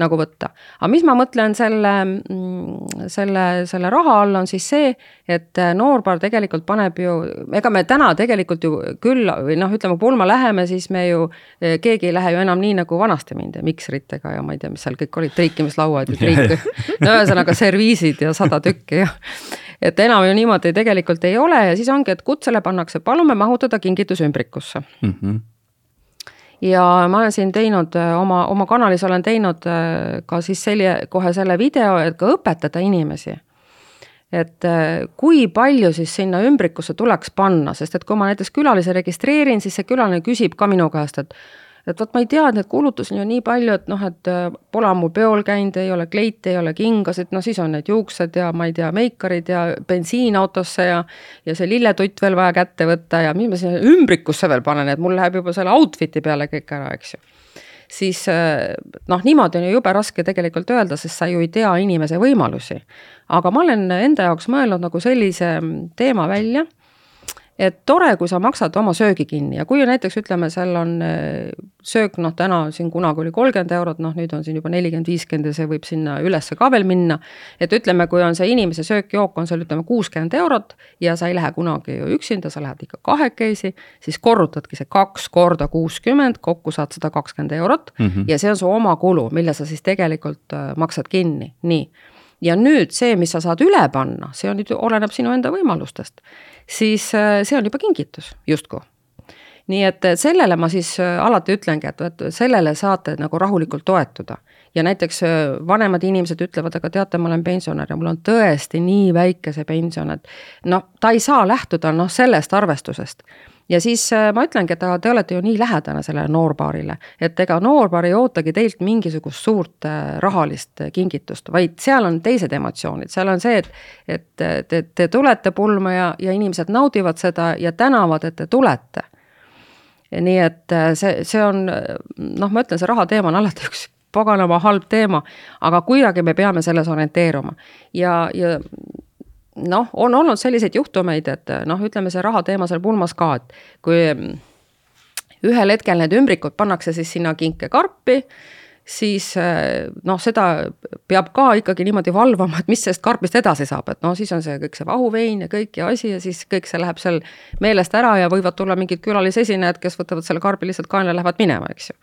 nagu võtta. aga mis ma mõtlen selle, mm, selle, selle raha all, on siis see, et noorpaar tegelikult paneb ju, ega me täna tegelikult ju külla või noh, ütleme pulma läheme, siis me ju, keegi ei lähe ju enam nii, nagu vanasti mindi, mikseritega ja ma ei tea, mis seal kõik olid, triikimislauad ja [laughs] triik, no ühesõnaga serviisid ja sada tükki ja et enam ju niimoodi tegelikult ei ole ja siis ongi, et kutsele pannakse, palume mahutada kingitus ümbrikusse mm. -hmm ja ma olen siin teinud äh, oma, oma kanalis olen teinud äh, ka siis selline, kohe selle video, et ka õpetada inimesi. et äh, kui palju siis sinna ümbrikusse tuleks panna, sest et kui ma näiteks külalise registreerin, siis see külaline küsib ka minu käest, et et vot ma ei tea, et neid kulutusi on nii palju, et noh, et äh, pole ammu peol käinud, ei ole kleiti, ei ole kingasid, no siis on need juuksed ja ma ei tea, meikarid ja bensiin autosse ja ja see lilletutt veel vaja kätte võtta ja mis ma sinna ümbrikusse veel panen, et mul läheb juba selle outfit'i peale kõik ära, eks ju siis äh, noh, niimoodi on ju jube raske tegelikult öelda, sest sa ju ei tea inimese võimalusi. aga ma olen enda jaoks mõelnud nagu sellise teema välja et tore, kui sa maksad oma söögi kinni ja kui näiteks ütleme, seal on äh, söök, noh täna siin kunagi oli kolmkümmend eurot, noh nüüd on siin juba nelikümmend, viiskümmend ja see võib sinna ülesse ka veel minna. et ütleme, kui on see inimese söök-jook on seal ütleme kuuskümmend eurot ja sa ei lähe kunagi ju üksinda, sa lähed ikka kahekesi, siis korrutadki see kaks korda kuuskümmend, kokku saad sada kakskümmend eurot mm -hmm. ja see on su oma kulu, mille sa siis tegelikult äh, maksad kinni, nii ja nüüd see, mis sa saad üle panna, see on nüüd, oleneb sinu enda võimalustest siis äh, see on juba kingitus justkui nii et sellele ma siis äh, alati ütlengi, et, et sellele saate nagu rahulikult toetuda. ja näiteks äh, vanemad inimesed ütlevad, aga teate, ma olen pensionär ja mul on tõesti nii väike see pension, et noh, ta ei saa lähtuda noh, sellest arvestusest ja siis äh, ma ütlengi, et aga te olete ju nii lähedane sellele noorpaarile, et ega noorpaar ei ootagi teilt mingisugust suurt äh, rahalist äh, kingitust, vaid seal on teised emotsioonid, seal on see, et et te, te tulete pulma ja, ja inimesed naudivad seda ja tänavad, et te tulete. nii et see, see on noh, ma ütlen, see raha teema on alati [laughs] üks paganama halb teema, aga kuidagi me peame selles orienteeruma ja, ja noh, on olnud selliseid juhtumeid, et noh, ütleme see rahateema seal pulmas ka, et kui ühel hetkel need ümbrikud pannakse siis sinna kinkekarpi siis eh, noh, seda peab ka ikkagi niimoodi valvama, et mis sellest karbist edasi saab, et noh, siis on see kõik see vahuvein ja kõik ja asi ja siis kõik see läheb seal meelest ära ja võivad tulla mingid külalisesinejad, kes võtavad selle karbi lihtsalt kaenla, lähevad minema, eks ju.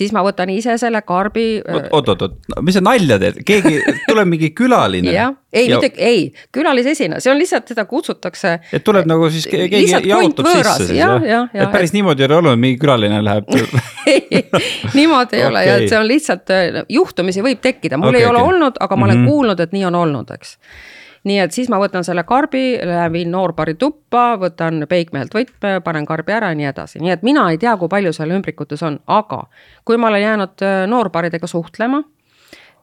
siis ma võtan ise selle karbi. oot, oot, oot, mis sa nalja teed, keegi, tuleb mingi külaline. Ei ja..., mitte, ei, külalisesineja, see on lihtsalt, teda kutsutakse. et tuleb nagu siis keegi jaotab sisse siis jah ja,? et päris et... niimoodi ei ole olnud, mingi külaline läheb [laughs] ei, niimoodi ei okay. ole ja et see on lihtsalt äh, juhtumisi võib tekkida, mul okay, ei ole okay. olnud, aga ma olen mm -hmm. kuulnud, et nii on olnud, eks nii et siis ma võtan selle karbi, lähen viin noorpari tuppa, võtan peigmehelt võtme, panen karbi ära ja nii edasi, nii et mina ei tea, kui palju seal ümbrikutes on, aga kui ma olen jäänud äh, noorparidega suhtlema,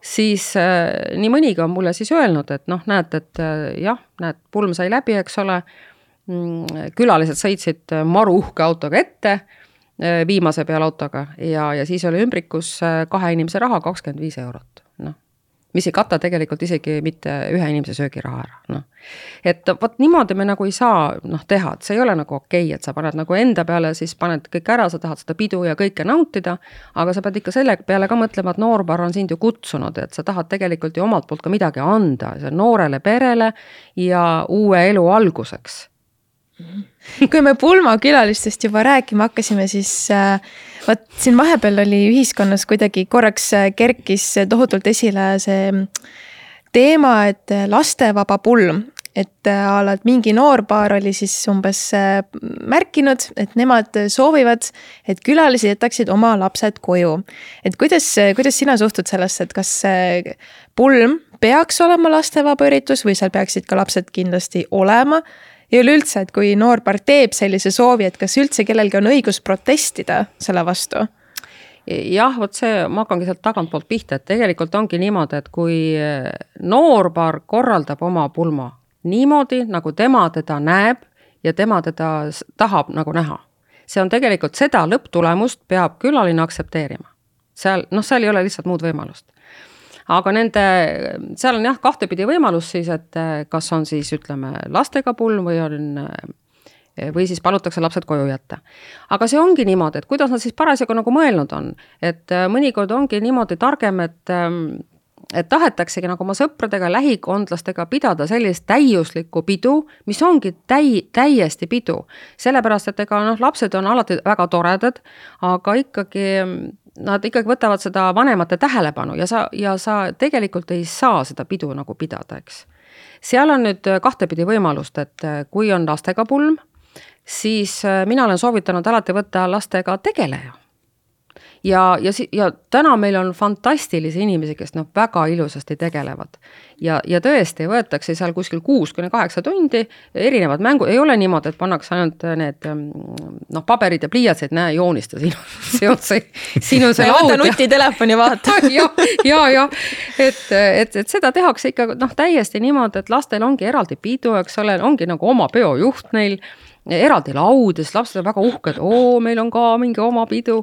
siis äh, nii mõnigi on mulle siis öelnud, et noh, näed, et äh, jah, näed, pulm sai läbi, eks ole mm,. külalised sõitsid maru uhke autoga ette Äh, viimase peal autoga ja, ja siis oli ümbrikus äh, kahe inimese raha kakskümmend viis eurot, noh. Mis ei kata tegelikult isegi mitte ühe inimese söögiraha ära, noh. et vot niimoodi me nagu ei saa noh teha, et see ei ole nagu okei okay,, et sa paned nagu enda peale, siis paned kõik ära, sa tahad seda pidu ja kõike nautida. aga sa pead ikka selle peale ka mõtlema, et noorpaar on sind ju kutsunud, et sa tahad tegelikult ju omalt poolt ka midagi anda noorele perele ja uue elu alguseks kui me pulmakülalistest juba rääkima hakkasime, siis äh, vot siin vahepeal oli ühiskonnas kuidagi korraks äh, kerkis tohutult esile see teema, et äh, lastevaba pulm. Et a la, et mingi noorpaar oli siis umbes märkinud, et nemad soovivad, et külalised jätaksid oma lapsed koju. et kuidas, kuidas sina suhtud sellesse, et kas pulm peaks olema lastevaba üritus või seal peaksid ka lapsed kindlasti olema ja üleüldse, et kui noorpaar teeb sellise soovi, et kas üldse kellelgi on õigus protestida selle vastu? jah, vot see, ma hakkangi sealt tagantpoolt pihta, et tegelikult ongi niimoodi, et kui noorpaar korraldab oma pulma niimoodi, nagu tema teda näeb ja tema teda tahab nagu näha, see on tegelikult seda lõpptulemust peab külaline aktsepteerima. seal, noh, seal ei ole lihtsalt muud võimalust aga nende, seal on jah, kahtepidi võimalus siis, et eh, kas on siis ütleme lastega pulm või on eh, või siis palutakse lapsed koju jätta. aga see ongi niimoodi, et kuidas nad siis parasjagu nagu mõelnud on, et eh, mõnikord ongi niimoodi targem, et et tahetaksegi nagu oma sõpradega, lähikondlastega pidada sellist täiuslikku pidu, mis ongi täi-, täiesti pidu. sellepärast, et ega noh, lapsed on alati väga toredad, aga ikkagi nad ikkagi võtavad seda vanemate tähelepanu ja sa, ja sa tegelikult ei saa seda pidu nagu pidada, eks. seal on nüüd kahtepidi võimalust, et kui on lastega pulm, siis mina olen soovitanud alati võtta lastega tegeleja ja, ja, ja täna meil on fantastilisi inimesi, kes noh, väga ilusasti tegelevad. ja, ja tõesti võetakse seal kuskil kuus kuni kaheksa tundi, erinevad mängud, ei ole niimoodi, et pannakse ainult need noh, paberid ja pliiatsid, näe, joonista sinu, see on see, sinu see laud. võta nutitelefoni, vaata [laughs] ja, ja, ja et, et, et seda tehakse ikka noh, täiesti niimoodi, et lastel ongi eraldi pidu, eks ole, ongi nagu oma peojuht neil eraldi laud ja siis lapsed on väga uhked, oo, meil on ka mingi oma pidu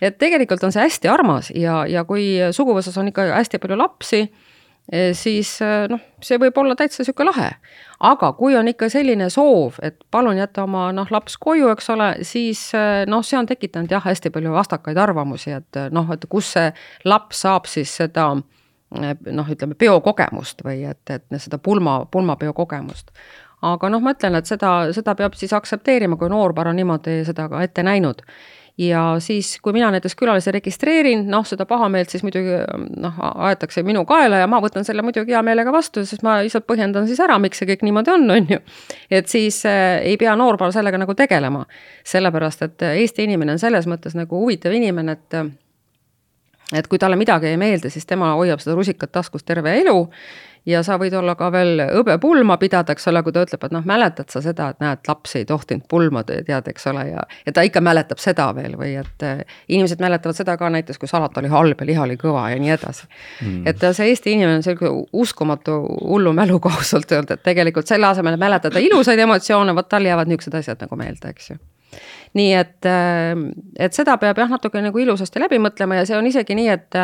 et tegelikult on see hästi armas ja, ja kui suguvõsas on ikka hästi palju lapsi, eh, siis eh, noh, see võib olla täitsa sihuke lahe. aga kui on ikka selline soov, et palun jäta oma noh, laps koju, eks ole, siis eh, noh, see on tekitanud jah, hästi palju vastakaid arvamusi, et noh, et kus see laps saab siis seda noh, ütleme peokogemust või et, et seda pulma, pulmapeo kogemust aga noh, ma ütlen, et seda, seda peab siis aktsepteerima, kui noorpar on niimoodi seda ka ette näinud ja siis, kui mina näiteks külalisi registreerin, noh, seda pahameelt siis muidugi noh, aetakse minu kaela ja ma võtan selle muidugi hea meelega vastu, sest ma lihtsalt põhjendan siis ära, miks see kõik niimoodi on, on ju. et siis äh, ei pea noorpaar sellega nagu tegelema, sellepärast et Eesti inimene on selles mõttes nagu huvitav inimene, et et kui talle midagi ei meeldi, siis tema hoiab seda rusikat taskus terve elu ja sa võid olla ka veel hõbepulma pidada, eks ole, kui ta ütleb, et noh, mäletad sa seda, et näed, laps ei tohtinud pulma, tead, eks ole, ja, ja ta ikka mäletab seda veel või et äh, inimesed mäletavad seda ka näiteks, kui salat oli halb ja liha oli kõva ja nii edasi. Mm.. et see Eesti inimene on selline uskumatu hullu mäluga ausalt öelda, et tegelikult selle asemel, et mäletada ilusaid emotsioone, vot tal jäävad niisugused asjad nagu meelde, eks ju. Nii et, äh, et seda peab jah, natuke nagu ilusasti läbi mõtlema ja see on isegi nii, et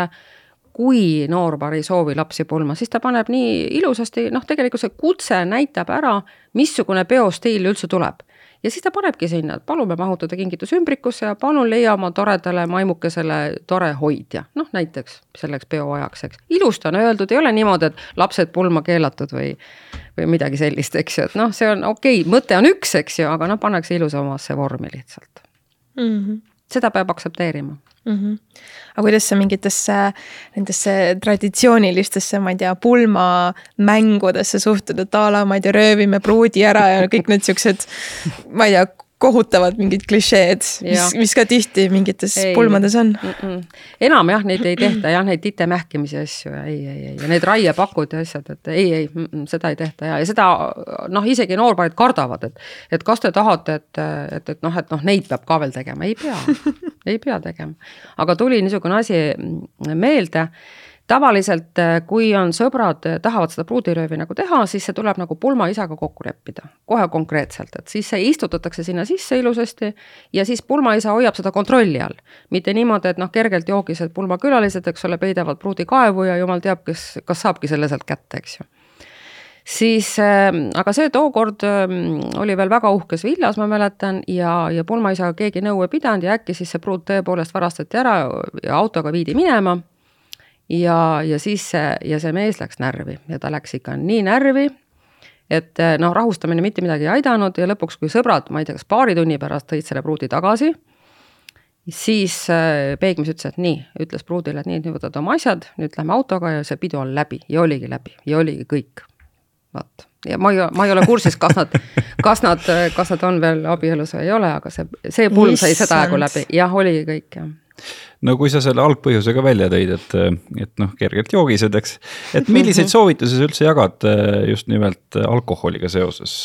kui noorpar ei soovi lapsi pulma, siis ta paneb nii ilusasti, noh, tegelikult see kutse näitab ära, missugune peostiil üldse tuleb. ja siis ta panebki sinna, et palume mahutada kingitus ümbrikusse ja palun leia oma toredale maimukesele tore hoidja, noh näiteks selleks peoajaks, eks. ilusti on öeldud, ei ole niimoodi, et lapsed pulma keelatud või, või midagi sellist, eks ju, et noh, see on okei okay,, mõte on üks, eks ju, aga noh, pannakse ilusamasse vormi lihtsalt mm. -hmm. seda peab aktsepteerima mm. -hmm. aga kuidas sa mingitesse nendesse traditsioonilistesse, ma ei tea, pulmamängudesse suhtud, et a la ma ei tea, röövime pruudi ära ja kõik need siuksed, ma ei tea, kohutavad mingid klišeed, mis, mis ka tihti mingites ei, pulmades on mm. -mm. enam jah, neid ei tehta jah, neid titemähkimise asju ja ei, ei, ei ja need raiepakud ja asjad, et ei, ei mm, -mm, seda ei tehta ja, ja seda noh, isegi noorparid kardavad, et, et kas te tahate, et, et, et noh, et noh, neid peab ka veel tegema, ei pea [laughs] ei pea tegema. aga tuli niisugune asi meelde tavaliselt, äh, kui on sõbrad, äh, tahavad seda pruudiröövi nagu teha, siis see tuleb nagu pulmaisaga kokku leppida, kohe konkreetselt, et siis see istutatakse sinna sisse ilusasti ja siis pulmaisa hoiab seda kontrolli all. mitte niimoodi, et noh, kergelt joogised pulmakülalised, eks ole, peidavad pruudi kaevu ja jumal teab, kes, kas saabki selle sealt kätte, eks ju siis äh,, aga see tookord äh, oli veel väga uhkes viljas, ma mäletan, ja, ja pulmaisaga keegi nõu ei pidanud ja äkki siis see pruut tõepoolest varastati ära ja autoga viidi minema ja, ja siis see, ja see mees läks närvi ja ta läks ikka nii närvi, et noh, rahustamine mitte midagi ei aidanud ja lõpuks, kui sõbrad, ma ei tea, kas paari tunni pärast tõid selle pruudi tagasi, siis äh, Peegmis ütles, et nii, ütles pruudile, et nii, nüüd võtad oma asjad, nüüd lähme autoga ja see pidu on läbi ja oligi läbi ja oligi kõik. vot, ja ma ei, ma ei ole kursis, kas nad, kas nad, kas nad on veel abielus või ei ole, aga see, see pulm sai seda aegu läbi, jah, oligi kõik, jah no kui sa selle algpõhjuse ka välja tõid, et, et noh, kergelt joogised, eks. et milliseid soovitusi sa üldse jagad eh, just nimelt alkoholiga seoses?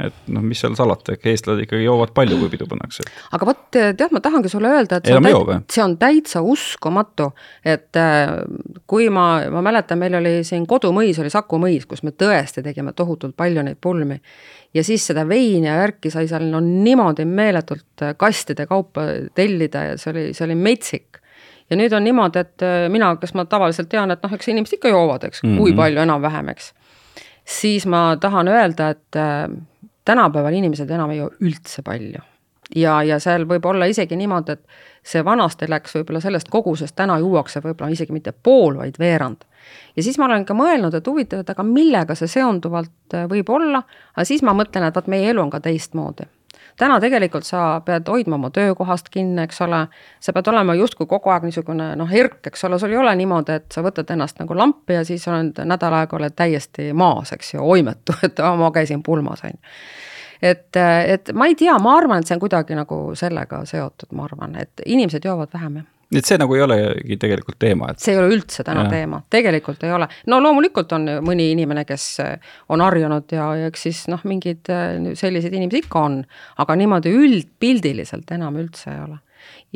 et noh, mis seal salata, eestlased ikkagi joovad palju, kui pidu pannakse. aga vot tead, ma tahangi sulle öelda, et see on, täit, see on täitsa uskumatu, et äh, kui ma, ma mäletan, meil oli siin kodumõis oli Saku mõis, kus me tõesti tegime tohutult palju neid pulmi ja siis seda veini ja värki sai seal no niimoodi meeletult äh, kastide kaupa tellida ja see oli, see oli metsik. ja nüüd on niimoodi, et äh, mina, kes ma tavaliselt tean, et noh, eks inimesed ikka joovad, eks mm, -hmm. kui palju enam-vähem, eks. siis ma tahan öelda, et äh, tänapäeval inimesed enam ei joo üldse palju. Ja, ja seal võib olla isegi niimoodi, et see vanasti läks võib-olla sellest kogusest, täna juuakse võib-olla isegi mitte pool, vaid veerand. Ja siis ma olen ka mõelnud, et huvitav, et aga millega see seonduvalt äh, võib olla, aga siis ma mõtlen, et vot meie elu on ka teistmoodi. Täna tegelikult sa pead hoidma oma töökohast kinni, eks ole, sa pead olema justkui kogu aeg niisugune noh, erk, eks ole, sul ei ole niimoodi, et sa võtad ennast nagu lampi ja siis oled nädal aega oled täiesti maas, eks ju, oimetu, et ma käisin pulmas, on ju et, et ma ei tea, ma arvan, et see on kuidagi nagu sellega seotud, ma arvan, et inimesed joovad vähem, jah et see nagu ei olegi tegelikult teema, et. see ei ole üldse täna ja. teema, tegelikult ei ole. no loomulikult on mõni inimene, kes on harjunud ja, ja eks siis noh, mingid selliseid inimesi ikka on, aga niimoodi üldpildiliselt enam üldse ei ole.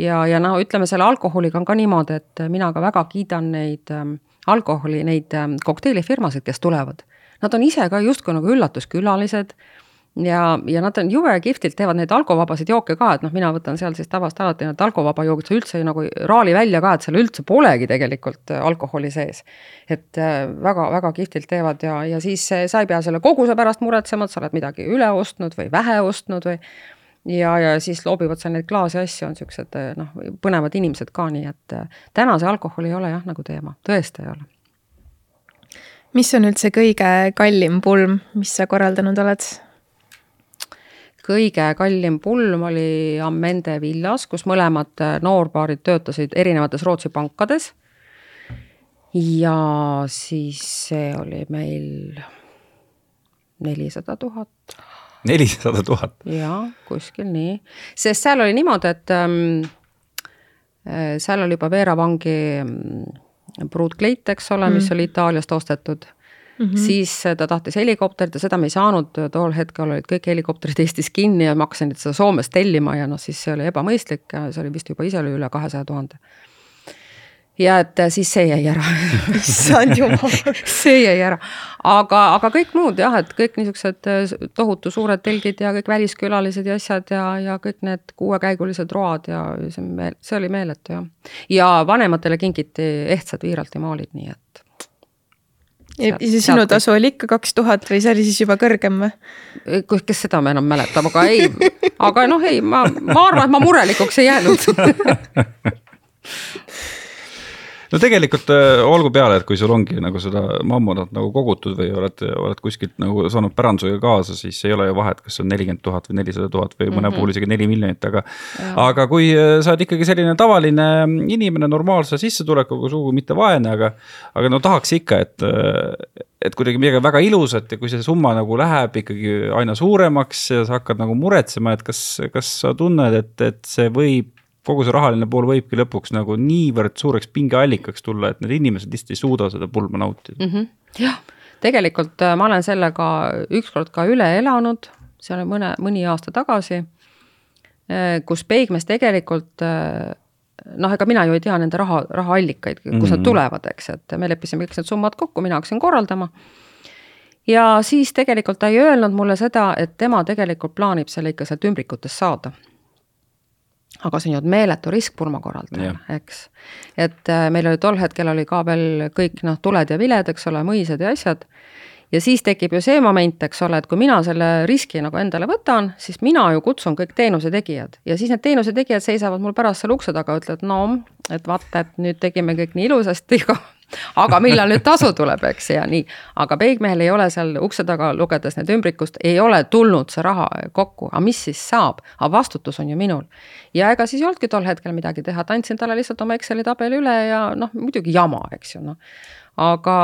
ja, ja no ütleme, selle alkoholiga on ka niimoodi, et mina ka väga kiidan neid ähm, alkoholi, neid ähm, kokteilifirmasid, kes tulevad. Nad on ise ka justkui nagu üllatuskülalised ja, ja nad on jube kihvtilt teevad neid alkovabasid jooke ka, et noh, mina võtan seal siis tavaliselt alati need alkovaba joogid, sa üldse nagu raali välja ka, et seal üldse polegi tegelikult äh, alkoholi sees. et väga-väga äh, kihvtilt teevad ja, ja siis äh, sa ei pea selle koguse pärast muretsema, et sa oled midagi üle ostnud või vähe ostnud või ja, ja siis loobivad seal neid klaasi asju, on siuksed noh, põnevad inimesed ka, nii et täna see alkohol ei ole jah, nagu teema, tõesti ei ole. mis on üldse kõige kallim pulm, mis sa korraldanud oled? Kõige kallim pulm oli Ammende villas, kus mõlemad äh, noorpaarid töötasid erinevates Rootsi pankades. ja siis see oli meil nelisada tuhat. nelisada tuhat? jaa, kuskil nii, sest seal oli niimoodi, et ähm, äh, seal oli juba Veera vangi mm, pruutkleit, eks ole, mis mm. oli Itaaliast ostetud Mm -hmm. siis ta tahtis helikopterit ja seda me ei saanud, tol hetkel olid kõik helikopterid Eestis kinni ja ma hakkasin seda Soomest tellima ja noh, siis see oli ebamõistlik ja see oli vist juba ise oli üle kahesaja tuhande. ja et siis see jäi ära [laughs] issand jumal see jäi ära, aga, aga kõik muud jah, et kõik niisugused äh, tohutu suured telgid ja kõik väliskülalised ja asjad ja, ja kõik need kuuekäigulised road ja see, see oli meeletu jah. ja vanematele kingiti ehtsad Viiralti maalid, nii et ja siis sinu tasu oli ikka kaks tuhat või see oli siis juba kõrgem või? kes seda me enam mäletab, aga ei, aga noh, ei, ma, ma arvan, et ma murelikuks ei jäänud [laughs] no tegelikult äh, olgu peale, et kui sul ongi nagu seda mammonat nagu kogutud või oled, oled kuskilt nagu saanud pärandusega kaasa, siis ei ole ju vahet, kas on nelikümmend tuhat või nelisada tuhat või mõne mm -hmm. puhul isegi neli miljonit, aga. aga kui äh, sa oled ikkagi selline tavaline inimene normaalse sissetulekuga, sugugi mitte vaene, aga, aga no tahaks ikka, et et kuidagi midagi väga ilusat ja kui see summa nagu läheb ikkagi aina suuremaks ja sa hakkad nagu muretsema, et kas, kas sa tunned, et, et see võib kogu see rahaline pool võibki lõpuks nagu niivõrd suureks pingeallikaks tulla, et need inimesed lihtsalt ei suuda seda pulma nautida mm. -hmm. jah, tegelikult äh, ma olen sellega ükskord ka üle elanud, see oli mõne, mõni aasta tagasi, äh, kus Peigmees tegelikult äh, noh, ega mina ju ei tea nende raha, rahaallikaid, kust mm -hmm. nad mhm. tulevad, eks, et me leppisime kõik need summad kokku, mina hakkasin korraldama. ja siis tegelikult ta ei öelnud mulle seda, et tema tegelikult plaanib selle ikka sealt ümbrikutest saada aga see on ju meeletu risk pulmakorraldajal, eks. et äh, meil oli tol hetkel oli ka veel kõik noh, tuled ja viled, eks ole, mõisad ja asjad. ja siis tekib ju see moment, eks ole, et kui mina selle riski nagu endale võtan, siis mina ju kutsun kõik teenuse tegijad ja siis need teenuse tegijad seisavad mul pärast seal ukse taga, ütlevad no, et vaata, et nüüd tegime kõik nii ilusasti, [laughs] aga millal nüüd tasu tuleb, eks, ja nii. aga peigmehel ei ole seal ukse taga, lugedes need ümbrikust, ei ole tulnud see raha kokku, aga mis siis saab, aga vastutus on ju minul. ja ega siis ei olnudki tol hetkel midagi teha, et andsin talle lihtsalt oma Exceli tabeli üle ja noh, muidugi jama, eks ju noh. aga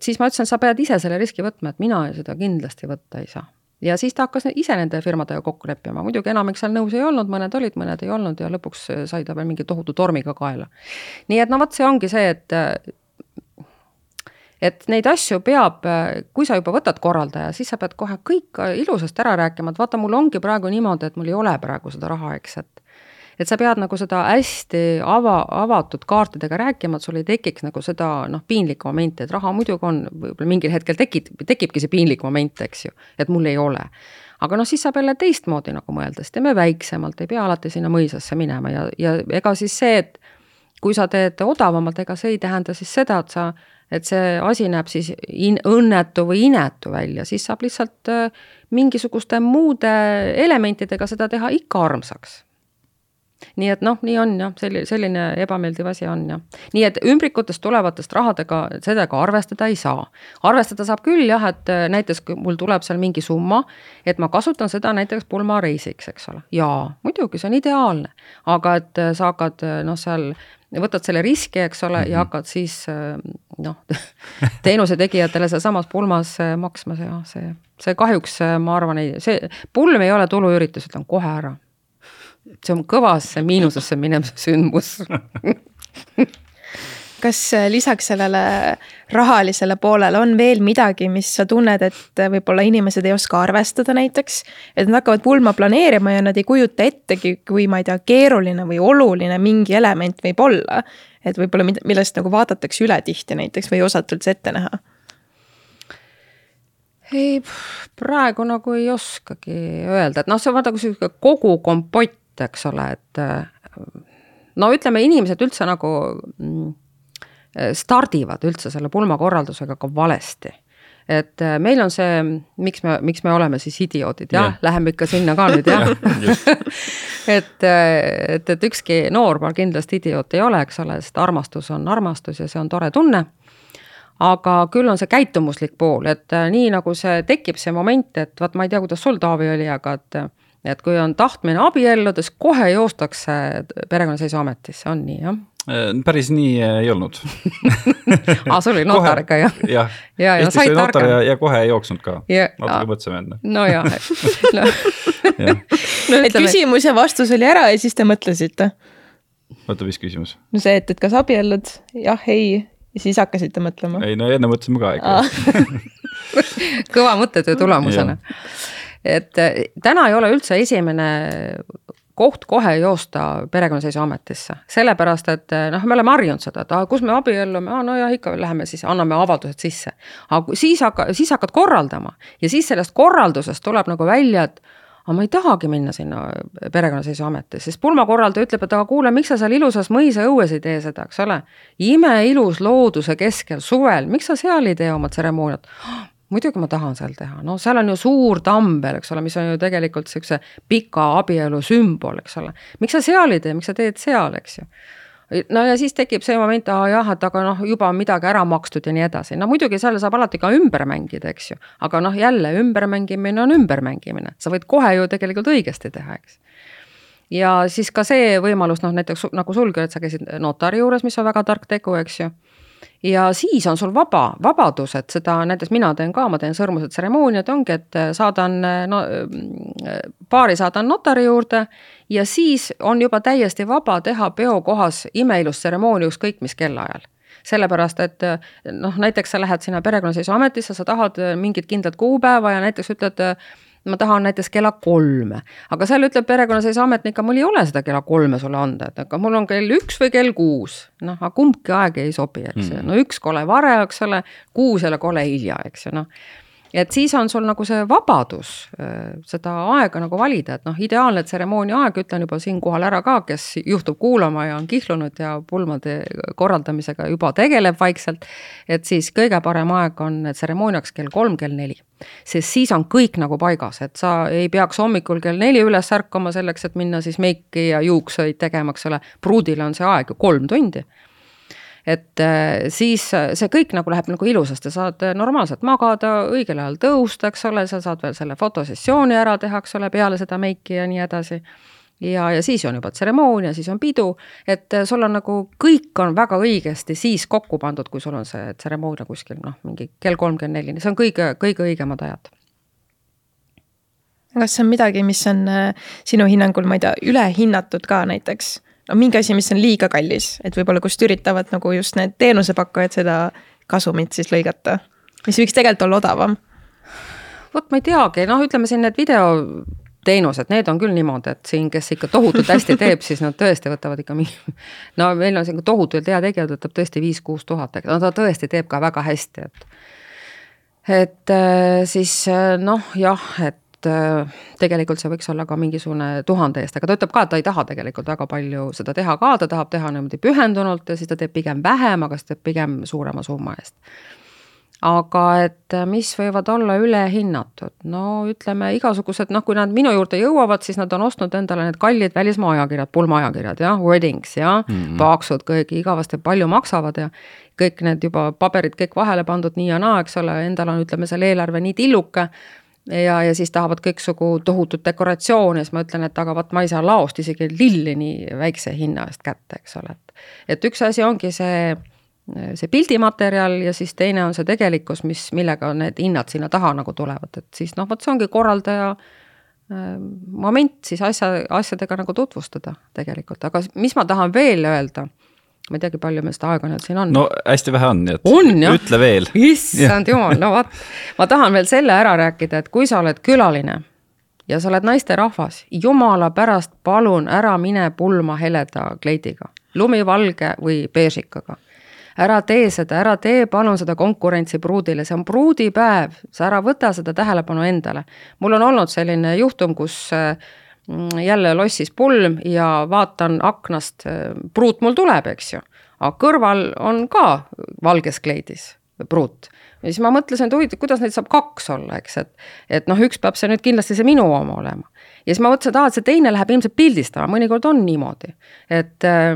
siis ma ütlesin, sa pead ise selle riski võtma, et mina seda kindlasti võtta ei saa ja siis ta hakkas ise nende firmadega kokku leppima, muidugi enamik seal nõus ei olnud, mõned olid, mõned ei olnud ja lõpuks sai ta veel mingi tohutu tormiga kaela. nii et no vot, see ongi see, et et neid asju peab, kui sa juba võtad korraldaja, siis sa pead kohe kõik ilusasti ära rääkima, et vaata, mul ongi praegu niimoodi, et mul ei ole praegu seda raha, eks, et et sa pead nagu seda hästi ava, avatud kaartidega rääkima, et sul ei tekiks nagu seda noh, piinlikku momenti, et raha muidugi on, võib-olla mingil hetkel tekib, tekibki see piinlik moment, eks ju, et mul ei ole. aga noh, siis saab jälle teistmoodi nagu mõelda, siis teeme väiksemalt, ei pea alati sinna mõisasse minema ja, ja ega siis see, et kui sa teed odavamalt, ega see ei tähenda siis seda, et sa et see asi näeb siis in-, õnnetu või inetu välja, siis saab lihtsalt äh, mingisuguste muude elementidega seda teha ikka armsaks nii et noh, nii on jah, selline, selline ebameeldiv asi on jah. nii et ümbrikutest tulevatest rahadega, sellega arvestada ei saa. arvestada saab küll jah, et äh, näiteks kui mul tuleb seal mingi summa, et ma kasutan seda näiteks pulmareisiks, eks ole, jaa, muidugi, see on ideaalne. aga et äh, sa hakkad noh, seal võtad selle riski, eks ole mm, -hmm. ja mhm. hakkad siis noh, [laughs] teenuse tegijatele sealsamas pulmas maksma, see, see, see kahjuks ma arvan, ei, see pulm ei ole tuluüritus, ütlen kohe ära see on kõvasse miinusesse minev sündmus [laughs] kas äh, lisaks sellele rahalisele poolele on veel midagi, mis sa tunned, et võib-olla inimesed ei oska arvestada näiteks? et nad hakkavad pulma planeerima ja nad ei kujuta ettegi, kui ma ei tea, keeruline või oluline mingi element võib olla. et võib-olla millest nagu vaadatakse üle tihti näiteks või ei osata üldse ette näha ei, praegu nagu ei oskagi öelda, et noh, see on vaata kui sihuke kogu kompott, eks ole, et no ütleme, inimesed üldse nagu mm, stardivad üldse selle pulmakorraldusega ka valesti et äh, meil on see, miks me, miks me oleme siis idioodid, jah yeah., läheme ikka sinna ka nüüd jah [laughs] [laughs] et, äh, et, et ükski noorpaar kindlasti idioot ei ole, eks ole, sest armastus on armastus ja see on tore tunne. aga küll on see käitumuslik pool, et äh, nii nagu see tekib see moment, et vot ma ei tea, kuidas sul, Taavi, oli, aga et et kui on tahtmine abielluda, siis kohe joostakse perekonnaseisuametisse, on nii, jah? Äh, päris nii äh, ei olnud [laughs] aa, sul oli notar ikka jah? jah, Eestis oli notar ja, ja kohe ei jooksnud ka yeah., natuke mõtlesime enne. no [laughs] jah no. ja. no et küsimus ja vastus oli ära ja siis te mõtlesite? oota, mis küsimus? no see, et, et kas abiellud, jah, ei, ja siis hakkasite mõtlema? ei no enne mõtlesime ka ikka [laughs] kõva mõttetöö tulemusena et äh, täna ei ole üldse esimene koht kohe joosta perekonnaseisuametisse, sellepärast et eh, noh, me oleme harjunud seda, et aa, kus me abiellume, aa no jah, ikka läheme siis anname avaldused sisse. aga siis hakka, siis hakkad korraldama ja siis sellest korraldusest tuleb nagu välja, et aga ma ei tahagi minna sinna perekonnaseisuametisse, sest pulmakorraldaja ütleb, et aga kuule, miks sa seal ilusas mõisaõues ei tee seda, eks ole. imeilus looduse keskel suvel, miks sa seal ei tee oma tseremooniat? Muidugi ma tahan seal teha, no seal on ju suur tambel, eks ole, mis on ju tegelikult siukse pika abielu sümbol, eks ole. miks sa seal ei tee, miks sa teed seal, eks ju. no ja siis tekib see moment, aa jah, et aga noh, juba on midagi ära makstud ja nii edasi, no muidugi seal saab alati ka ümber mängida, eks ju. aga noh, jälle ümbermängimine on ümbermängimine, sa võid kohe ju tegelikult õigesti teha, eks ja siis ka see võimalus, noh näiteks nagu sulgi, et sa käisid notari juures, mis on väga tark tegu, eks ju ja siis on sul vaba, vabadus, et seda näiteks mina teen ka, ma teen sõrmused tseremooniad, ongi, et saadan no paari saadan notari juurde ja siis on juba täiesti vaba teha peokohas imeilus tseremoonia ükskõik mis kellaajal. Sellepärast, et noh, näiteks sa lähed sinna perekonnaseisuametisse, sa tahad mingit kindlat kuupäeva ja näiteks ütled ma tahan näiteks kella kolme, aga seal ütleb perekonnaseisuametnik, mul ei ole seda kella kolme sulle anda, et aga mul on kell üks või kell kuus. noh, aga kumbki aeg ei sobi, eks ju mm., no üks kole vara, eks ole, kuus jälle kole hilja, eks ju, noh et siis on sul nagu see vabadus äh, seda aega nagu valida, et noh, ideaalne tseremoonia aeg, ütlen juba siinkohal ära ka, kes juhtub kuulama ja on kihlunud ja pulmade korraldamisega juba tegeleb vaikselt. et siis kõige parem aeg on tseremooniaks kell kolm, kell neli. sest siis on kõik nagu paigas, et sa ei peaks hommikul kell neli üles ärkama selleks, et minna siis meiki ja juukseid tegema, eks ole. pruudile on see aeg ju kolm tundi et äh, siis äh, see kõik nagu läheb nagu ilusasti, saad äh, normaalselt magada, õigel ajal tõusta, eks ole, sa saad veel selle fotosessiooni ära teha, eks ole, peale seda meiki ja nii edasi ja, ja siis on juba tseremoonia, siis on pidu, et sul on nagu kõik on väga õigesti siis kokku pandud, kui sul on see tseremoonia kuskil noh, mingi kell kolm, kell neli, see on kõige, kõige õigemad ajad. kas see on midagi, mis on sinu hinnangul, ma ei tea, ülehinnatud ka näiteks? No mingi asi, mis on liiga kallis, et võib-olla kust üritavad nagu just need teenusepakkujad seda kasumit siis lõigata, mis võiks tegelikult olla odavam. vot ma ei teagi, noh, ütleme siin need video teenused, need on küll niimoodi, et siin, kes ikka tohutult hästi teeb, siis nad tõesti võtavad ikka mingi. no meil on siin tohutult hea tegija, võtab tõesti viis-kuus tuhat, no ta tõesti teeb ka väga hästi, et. et äh, siis äh, noh, jah, et et äh, tegelikult see võiks olla ka mingisugune tuhande eest, aga ta ütleb ka, et ta ei taha tegelikult väga palju seda teha ka, ta tahab teha niimoodi pühendunult ja siis ta teeb pigem vähem, aga siis teeb pigem suurema summa eest. aga et äh, mis võivad olla ülehinnatud, no ütleme igasugused, noh, kui nad minu juurde jõuavad, siis nad on ostnud endale need kallid välismaa ajakirjad, pulmaajakirjad jah, Weddings ja mm -hmm. paksud kõik igavesti palju maksavad ja kõik need juba paberid kõik vahele pandud nii ja naa, eks ole, endal on, ütleme, seal eelarve nii tilluke ja, ja siis tahavad kõiksugu tohutut dekoratsiooni ja siis ma ütlen, et aga vot ma ei saa laost isegi lilli nii väikse hinna eest kätte, eks ole, et. et üks asi ongi see, see pildimaterjal ja siis teine on see tegelikkus, mis, millega need hinnad sinna taha nagu tulevad, et siis noh, vot see ongi korraldaja moment siis asja, asjadega nagu tutvustada tegelikult, aga mis ma tahan veel öelda ma ei teagi, palju meil seda aega nüüd siin on. no hästi vähe on, nii et on, jah. ütle veel. issand jumal, no vot, ma tahan veel selle ära rääkida, et kui sa oled külaline ja sa oled naisterahvas, jumala pärast, palun ära mine pulma heleda kleidiga, lumivalge või beežikaga ära tee seda, ära tee palun seda konkurentsi pruudile, see on pruudipäev, sa ära võta seda tähelepanu endale. mul on olnud selline juhtum, kus äh, jälle lossis pulm ja vaatan aknast, äh, pruut mul tuleb, eks ju. aga kõrval on ka valges kleidis pruut. ja siis ma mõtlesin, et huvitav, kuidas neid saab kaks olla, eks, et, et noh, üks peab see nüüd kindlasti see minu oma olema. ja siis ma mõtlesin, et aa, et see teine läheb ilmselt pildistama, mõnikord on niimoodi. et äh,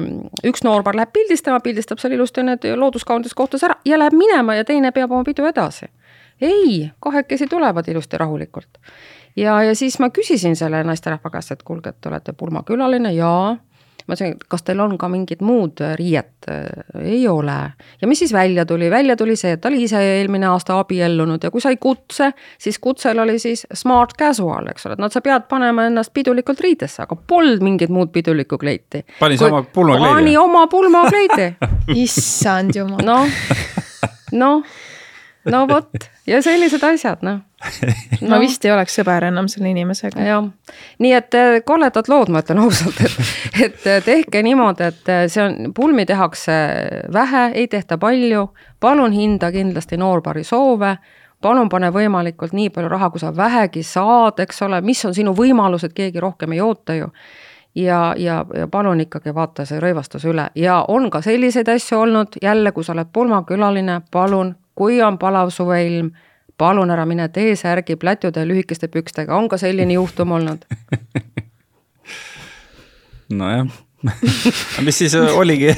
üks noorpaar läheb pildistama, pildistab seal ilusti need looduskaunites kohtades ära ja läheb minema ja teine peab oma pidu edasi. ei, kahekesi tulevad ilusti rahulikult ja, ja siis ma küsisin selle naisterahva käest, et kuulge, et te olete pulmakülaline ja ma ütlesin, et kas teil on ka mingit muud riiet? ei ole. ja mis siis välja tuli, välja tuli see, et ta oli ise eelmine aasta abiellunud ja kui sai kutse, siis kutsel oli siis smart casual, eks ole, et noh, sa pead panema ennast pidulikult riidesse, aga polnud mingit muud pidulikku kleiti. pani sa oma pulmakleidi? pani oma pulmakleidi [laughs] issand jumal. noh, noh no vot. Ja sellised asjad, noh. [laughs] No.. ma vist ei oleks sõber enam selle inimesega. jah, nii et eh, koledad lood, ma ütlen ausalt, et, et eh, tehke niimoodi, et eh, see on, pulmi tehakse vähe, ei tehta palju. palun hinda kindlasti noorpaari soove. Palun pane võimalikult nii palju raha, kui sa vähegi saad, eks ole, mis on sinu võimalused, keegi rohkem ei oota ju. Ja, ja, ja palun ikkagi vaata see rõivastus üle. Ja on ka selliseid asju olnud, jälle, kui sa oled pulmakülaline, palun kui on palav suveilm, palun ära mine T-särgi, plätude ja lühikeste pükstega, on ka selline juhtum olnud. [laughs] Nojah [laughs] mis siis oligi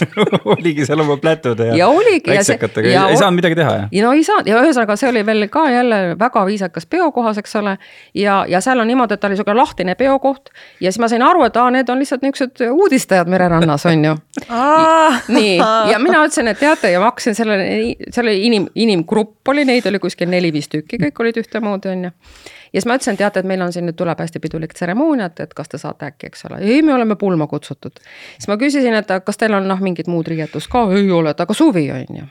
[laughs] oligi seal oma plätude ja, ja oligi, väiksekatega, ei saanud midagi teha, jah? ja no ei saanud. Ja ühesõnaga, see oli veel ka jälle väga viisakas peokohas, eks ole. ja, ja seal on niimoodi, et ta oli sihuke lahtine peokoht. Ja siis ma sain aru, et aa, need on lihtsalt niisugused uudistajad mererannas, on ju. Nii, ja mina ütlesin, et teate ja ma hakkasin sellele, selle inim, inimgrupp oli, neid oli kuskil neli-viis tükki, kõik olid ühtemoodi, on ju ja siis ma ütlesin, teate, et meil on siin nüüd tuleb hästi pidulik tseremoonia, et, et kas te saate äkki, eks ole, ei, me oleme pulma kutsutud. siis ma küsisin, et kas teil on noh, mingit muud riietust ka, ei ole, et aga suvi on ju.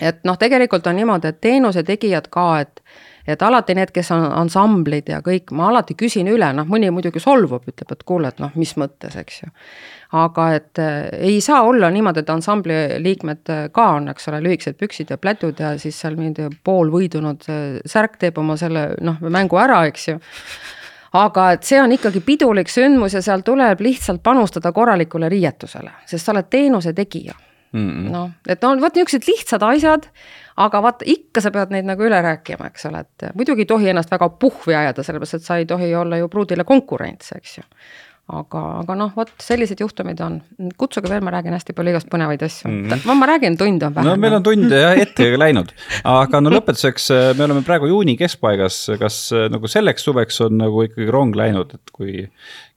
et noh, tegelikult on niimoodi, et teenuse tegijad ka, et et alati need, kes on ansamblid ja kõik, ma alati küsin üle, noh, mõni muidugi solvub, ütleb, et kuule, et noh, mis mõttes, eks ju. aga et äh, ei saa olla niimoodi, et ansambli liikmed äh, ka on, eks ole, lühikesed püksid ja plätud ja siis seal mingi poolvõidunud äh, särk teeb oma selle noh, mängu ära, eks ju. Aga et see on ikkagi pidulik sündmus ja seal tuleb lihtsalt panustada korralikule riietusele, sest sa oled teenuse tegija. Mm -mm.. noh, et no vot niisugused lihtsad asjad, aga vaata, ikka sa pead neid nagu üle rääkima, eks ole, et muidugi ei tohi ennast väga puhvi ajada, sellepärast et sa ei tohi olla ju pruudile konkurents, eks ju aga, aga noh, vot selliseid juhtumeid on. kutsuge veel, ma räägin hästi palju igast põnevaid asju mm. -hmm. ma, ma räägin, tund on vähe. no meil on tund jah ette läinud, aga no lõpetuseks, me oleme praegu juuni keskpaigas, kas nagu selleks suveks on nagu ikkagi rong läinud, et kui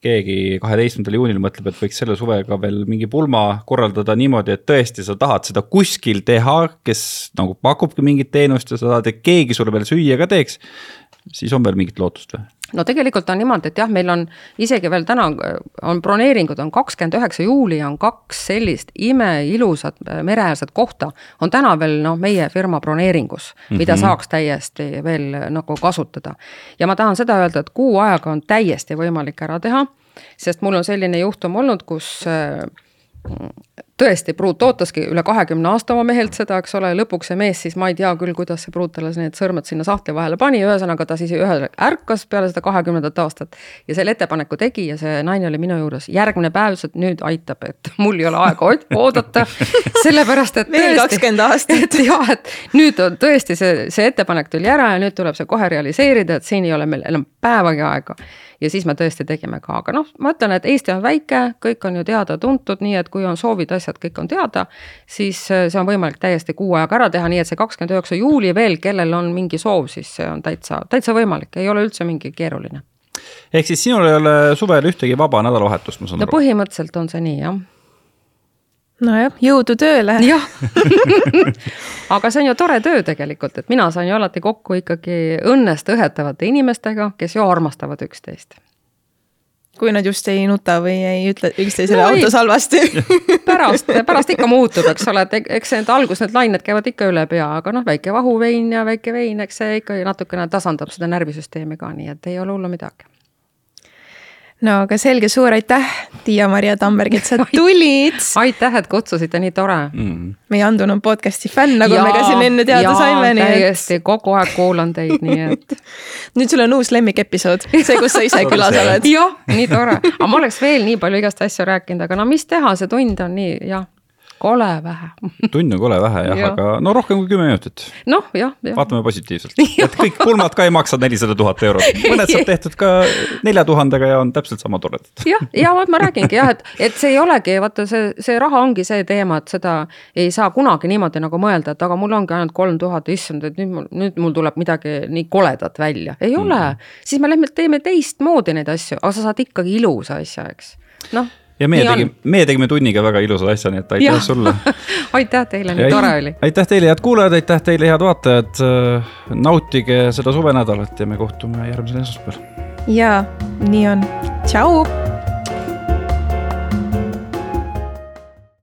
keegi kaheteistkümnendal juunil mõtleb, et võiks selle suvega veel mingi pulma korraldada niimoodi, et tõesti, sa tahad seda kuskil teha, kes nagu pakubki mingit teenust ja sa tahad, et keegi sulle veel süüa ka teeks, siis on veel mingit lootust või? No tegelikult on niimoodi, et jah, meil on isegi veel täna on broneeringud, on kakskümmend üheksa juuli on kaks sellist imeilusat äh, mereäärset kohta. on täna veel noh, meie firma broneeringus, mida mm -hmm. saaks täiesti veel äh, nagu kasutada. ja ma tahan seda öelda, et kuu ajaga on täiesti võimalik ära teha, sest mul on selline juhtum olnud, kus äh, tõesti, pruut ootaski üle kahekümne aasta oma mehelt seda, eks ole, lõpuks see mees siis, ma ei tea küll, kuidas see pruut talle need sõrmed sinna sahtli vahele pani, ühesõnaga ta siis ühel ärkas peale seda kahekümnendat aastat. ja selle ettepaneku tegi ja see naine oli minu juures, järgmine päev ütles, et nüüd aitab, et mul ei ole aega oodata. [laughs] sellepärast, et veel kakskümmend aastat. [laughs] et jah, et nüüd on tõesti see, see ettepanek tuli ära ja nüüd tuleb see kohe realiseerida, et siin ei ole meil enam päevagi aega ja siis me tõesti tegime ka, aga noh, ma ütlen, et Eesti on väike, kõik on ju teada-tuntud, nii et kui on soovid, asjad kõik on teada, siis äh, see on võimalik täiesti kuu ajaga ära teha, nii et see kakskümmend üheksa juuli veel, kellel on mingi soov, siis see on täitsa, täitsa võimalik, ei ole üldse mingi keeruline. ehk siis sinul ei ole suvel ühtegi vaba nädalavahetust, ma saan no, aru? no põhimõtteliselt on see nii, jah nojah, jõudu tööle. jah. [laughs] Aga see on ju tore töö tegelikult, et mina saan ju alati kokku ikkagi õnnest õhetavate inimestega, kes ju armastavad üksteist. Kui nad just ei nuta või ei ütle üksteisele no, autos halvasti [laughs] pärast, pärast ikka muutub, eks ole, et eks need algus, need lained käivad ikka üle pea, aga noh, väike vahuvein ja väike vein, eks see ikka natukene tasandab seda närvisüsteemi ka, nii et ei ole hullu midagi no aga selge, suur aitäh, Tiia-Maria Tamberg, et sa [laughs] tulid. aitäh, et kutsusite, nii tore mm.. meie Andun on podcast'i fänn, nagu ja, me ka siin enne teada ja, saime. täiesti et..., kogu aeg kuulan teid, nii et. [laughs] nüüd sul on uus lemmikepisood, see, kus sa ise [laughs] külas oled. jah, nii tore, aga ma oleks veel nii palju igast asju rääkinud, aga no mis teha, see tund on nii, jah kole vähe tund on kole vähe jah ja., aga no rohkem kui kümme minutit. noh, jah, jah. vaatame positiivselt [laughs] et kõik pulmad ka ei maksa nelisada tuhat eurot, mõned saab [laughs] tehtud ka nelja tuhandega ja on täpselt sama toredad. [laughs] jah, ja vot ma räägingi jah, et, et see ei olegi, vaata see, see raha ongi see teema, et seda ei saa kunagi niimoodi nagu mõelda, et aga mul ongi ainult kolm tuhat, issand, et nüüd mul, nüüd mul tuleb midagi nii koledat välja, ei mm. ole. siis me lähme teeme teistmoodi neid asju, aga sa saad ikkagi ilusa asja, eks, noh ja meie tegime, meie tegime tunniga väga ilusa asja, nii et aitäh ja. sulle [laughs] aitäh teile, nii tore oli. aitäh teile, head kuulajad, aitäh teile, head vaatajad. nautige seda suvenädalat ja me kohtume järgmisel esmaspäeval. ja nii on, tšau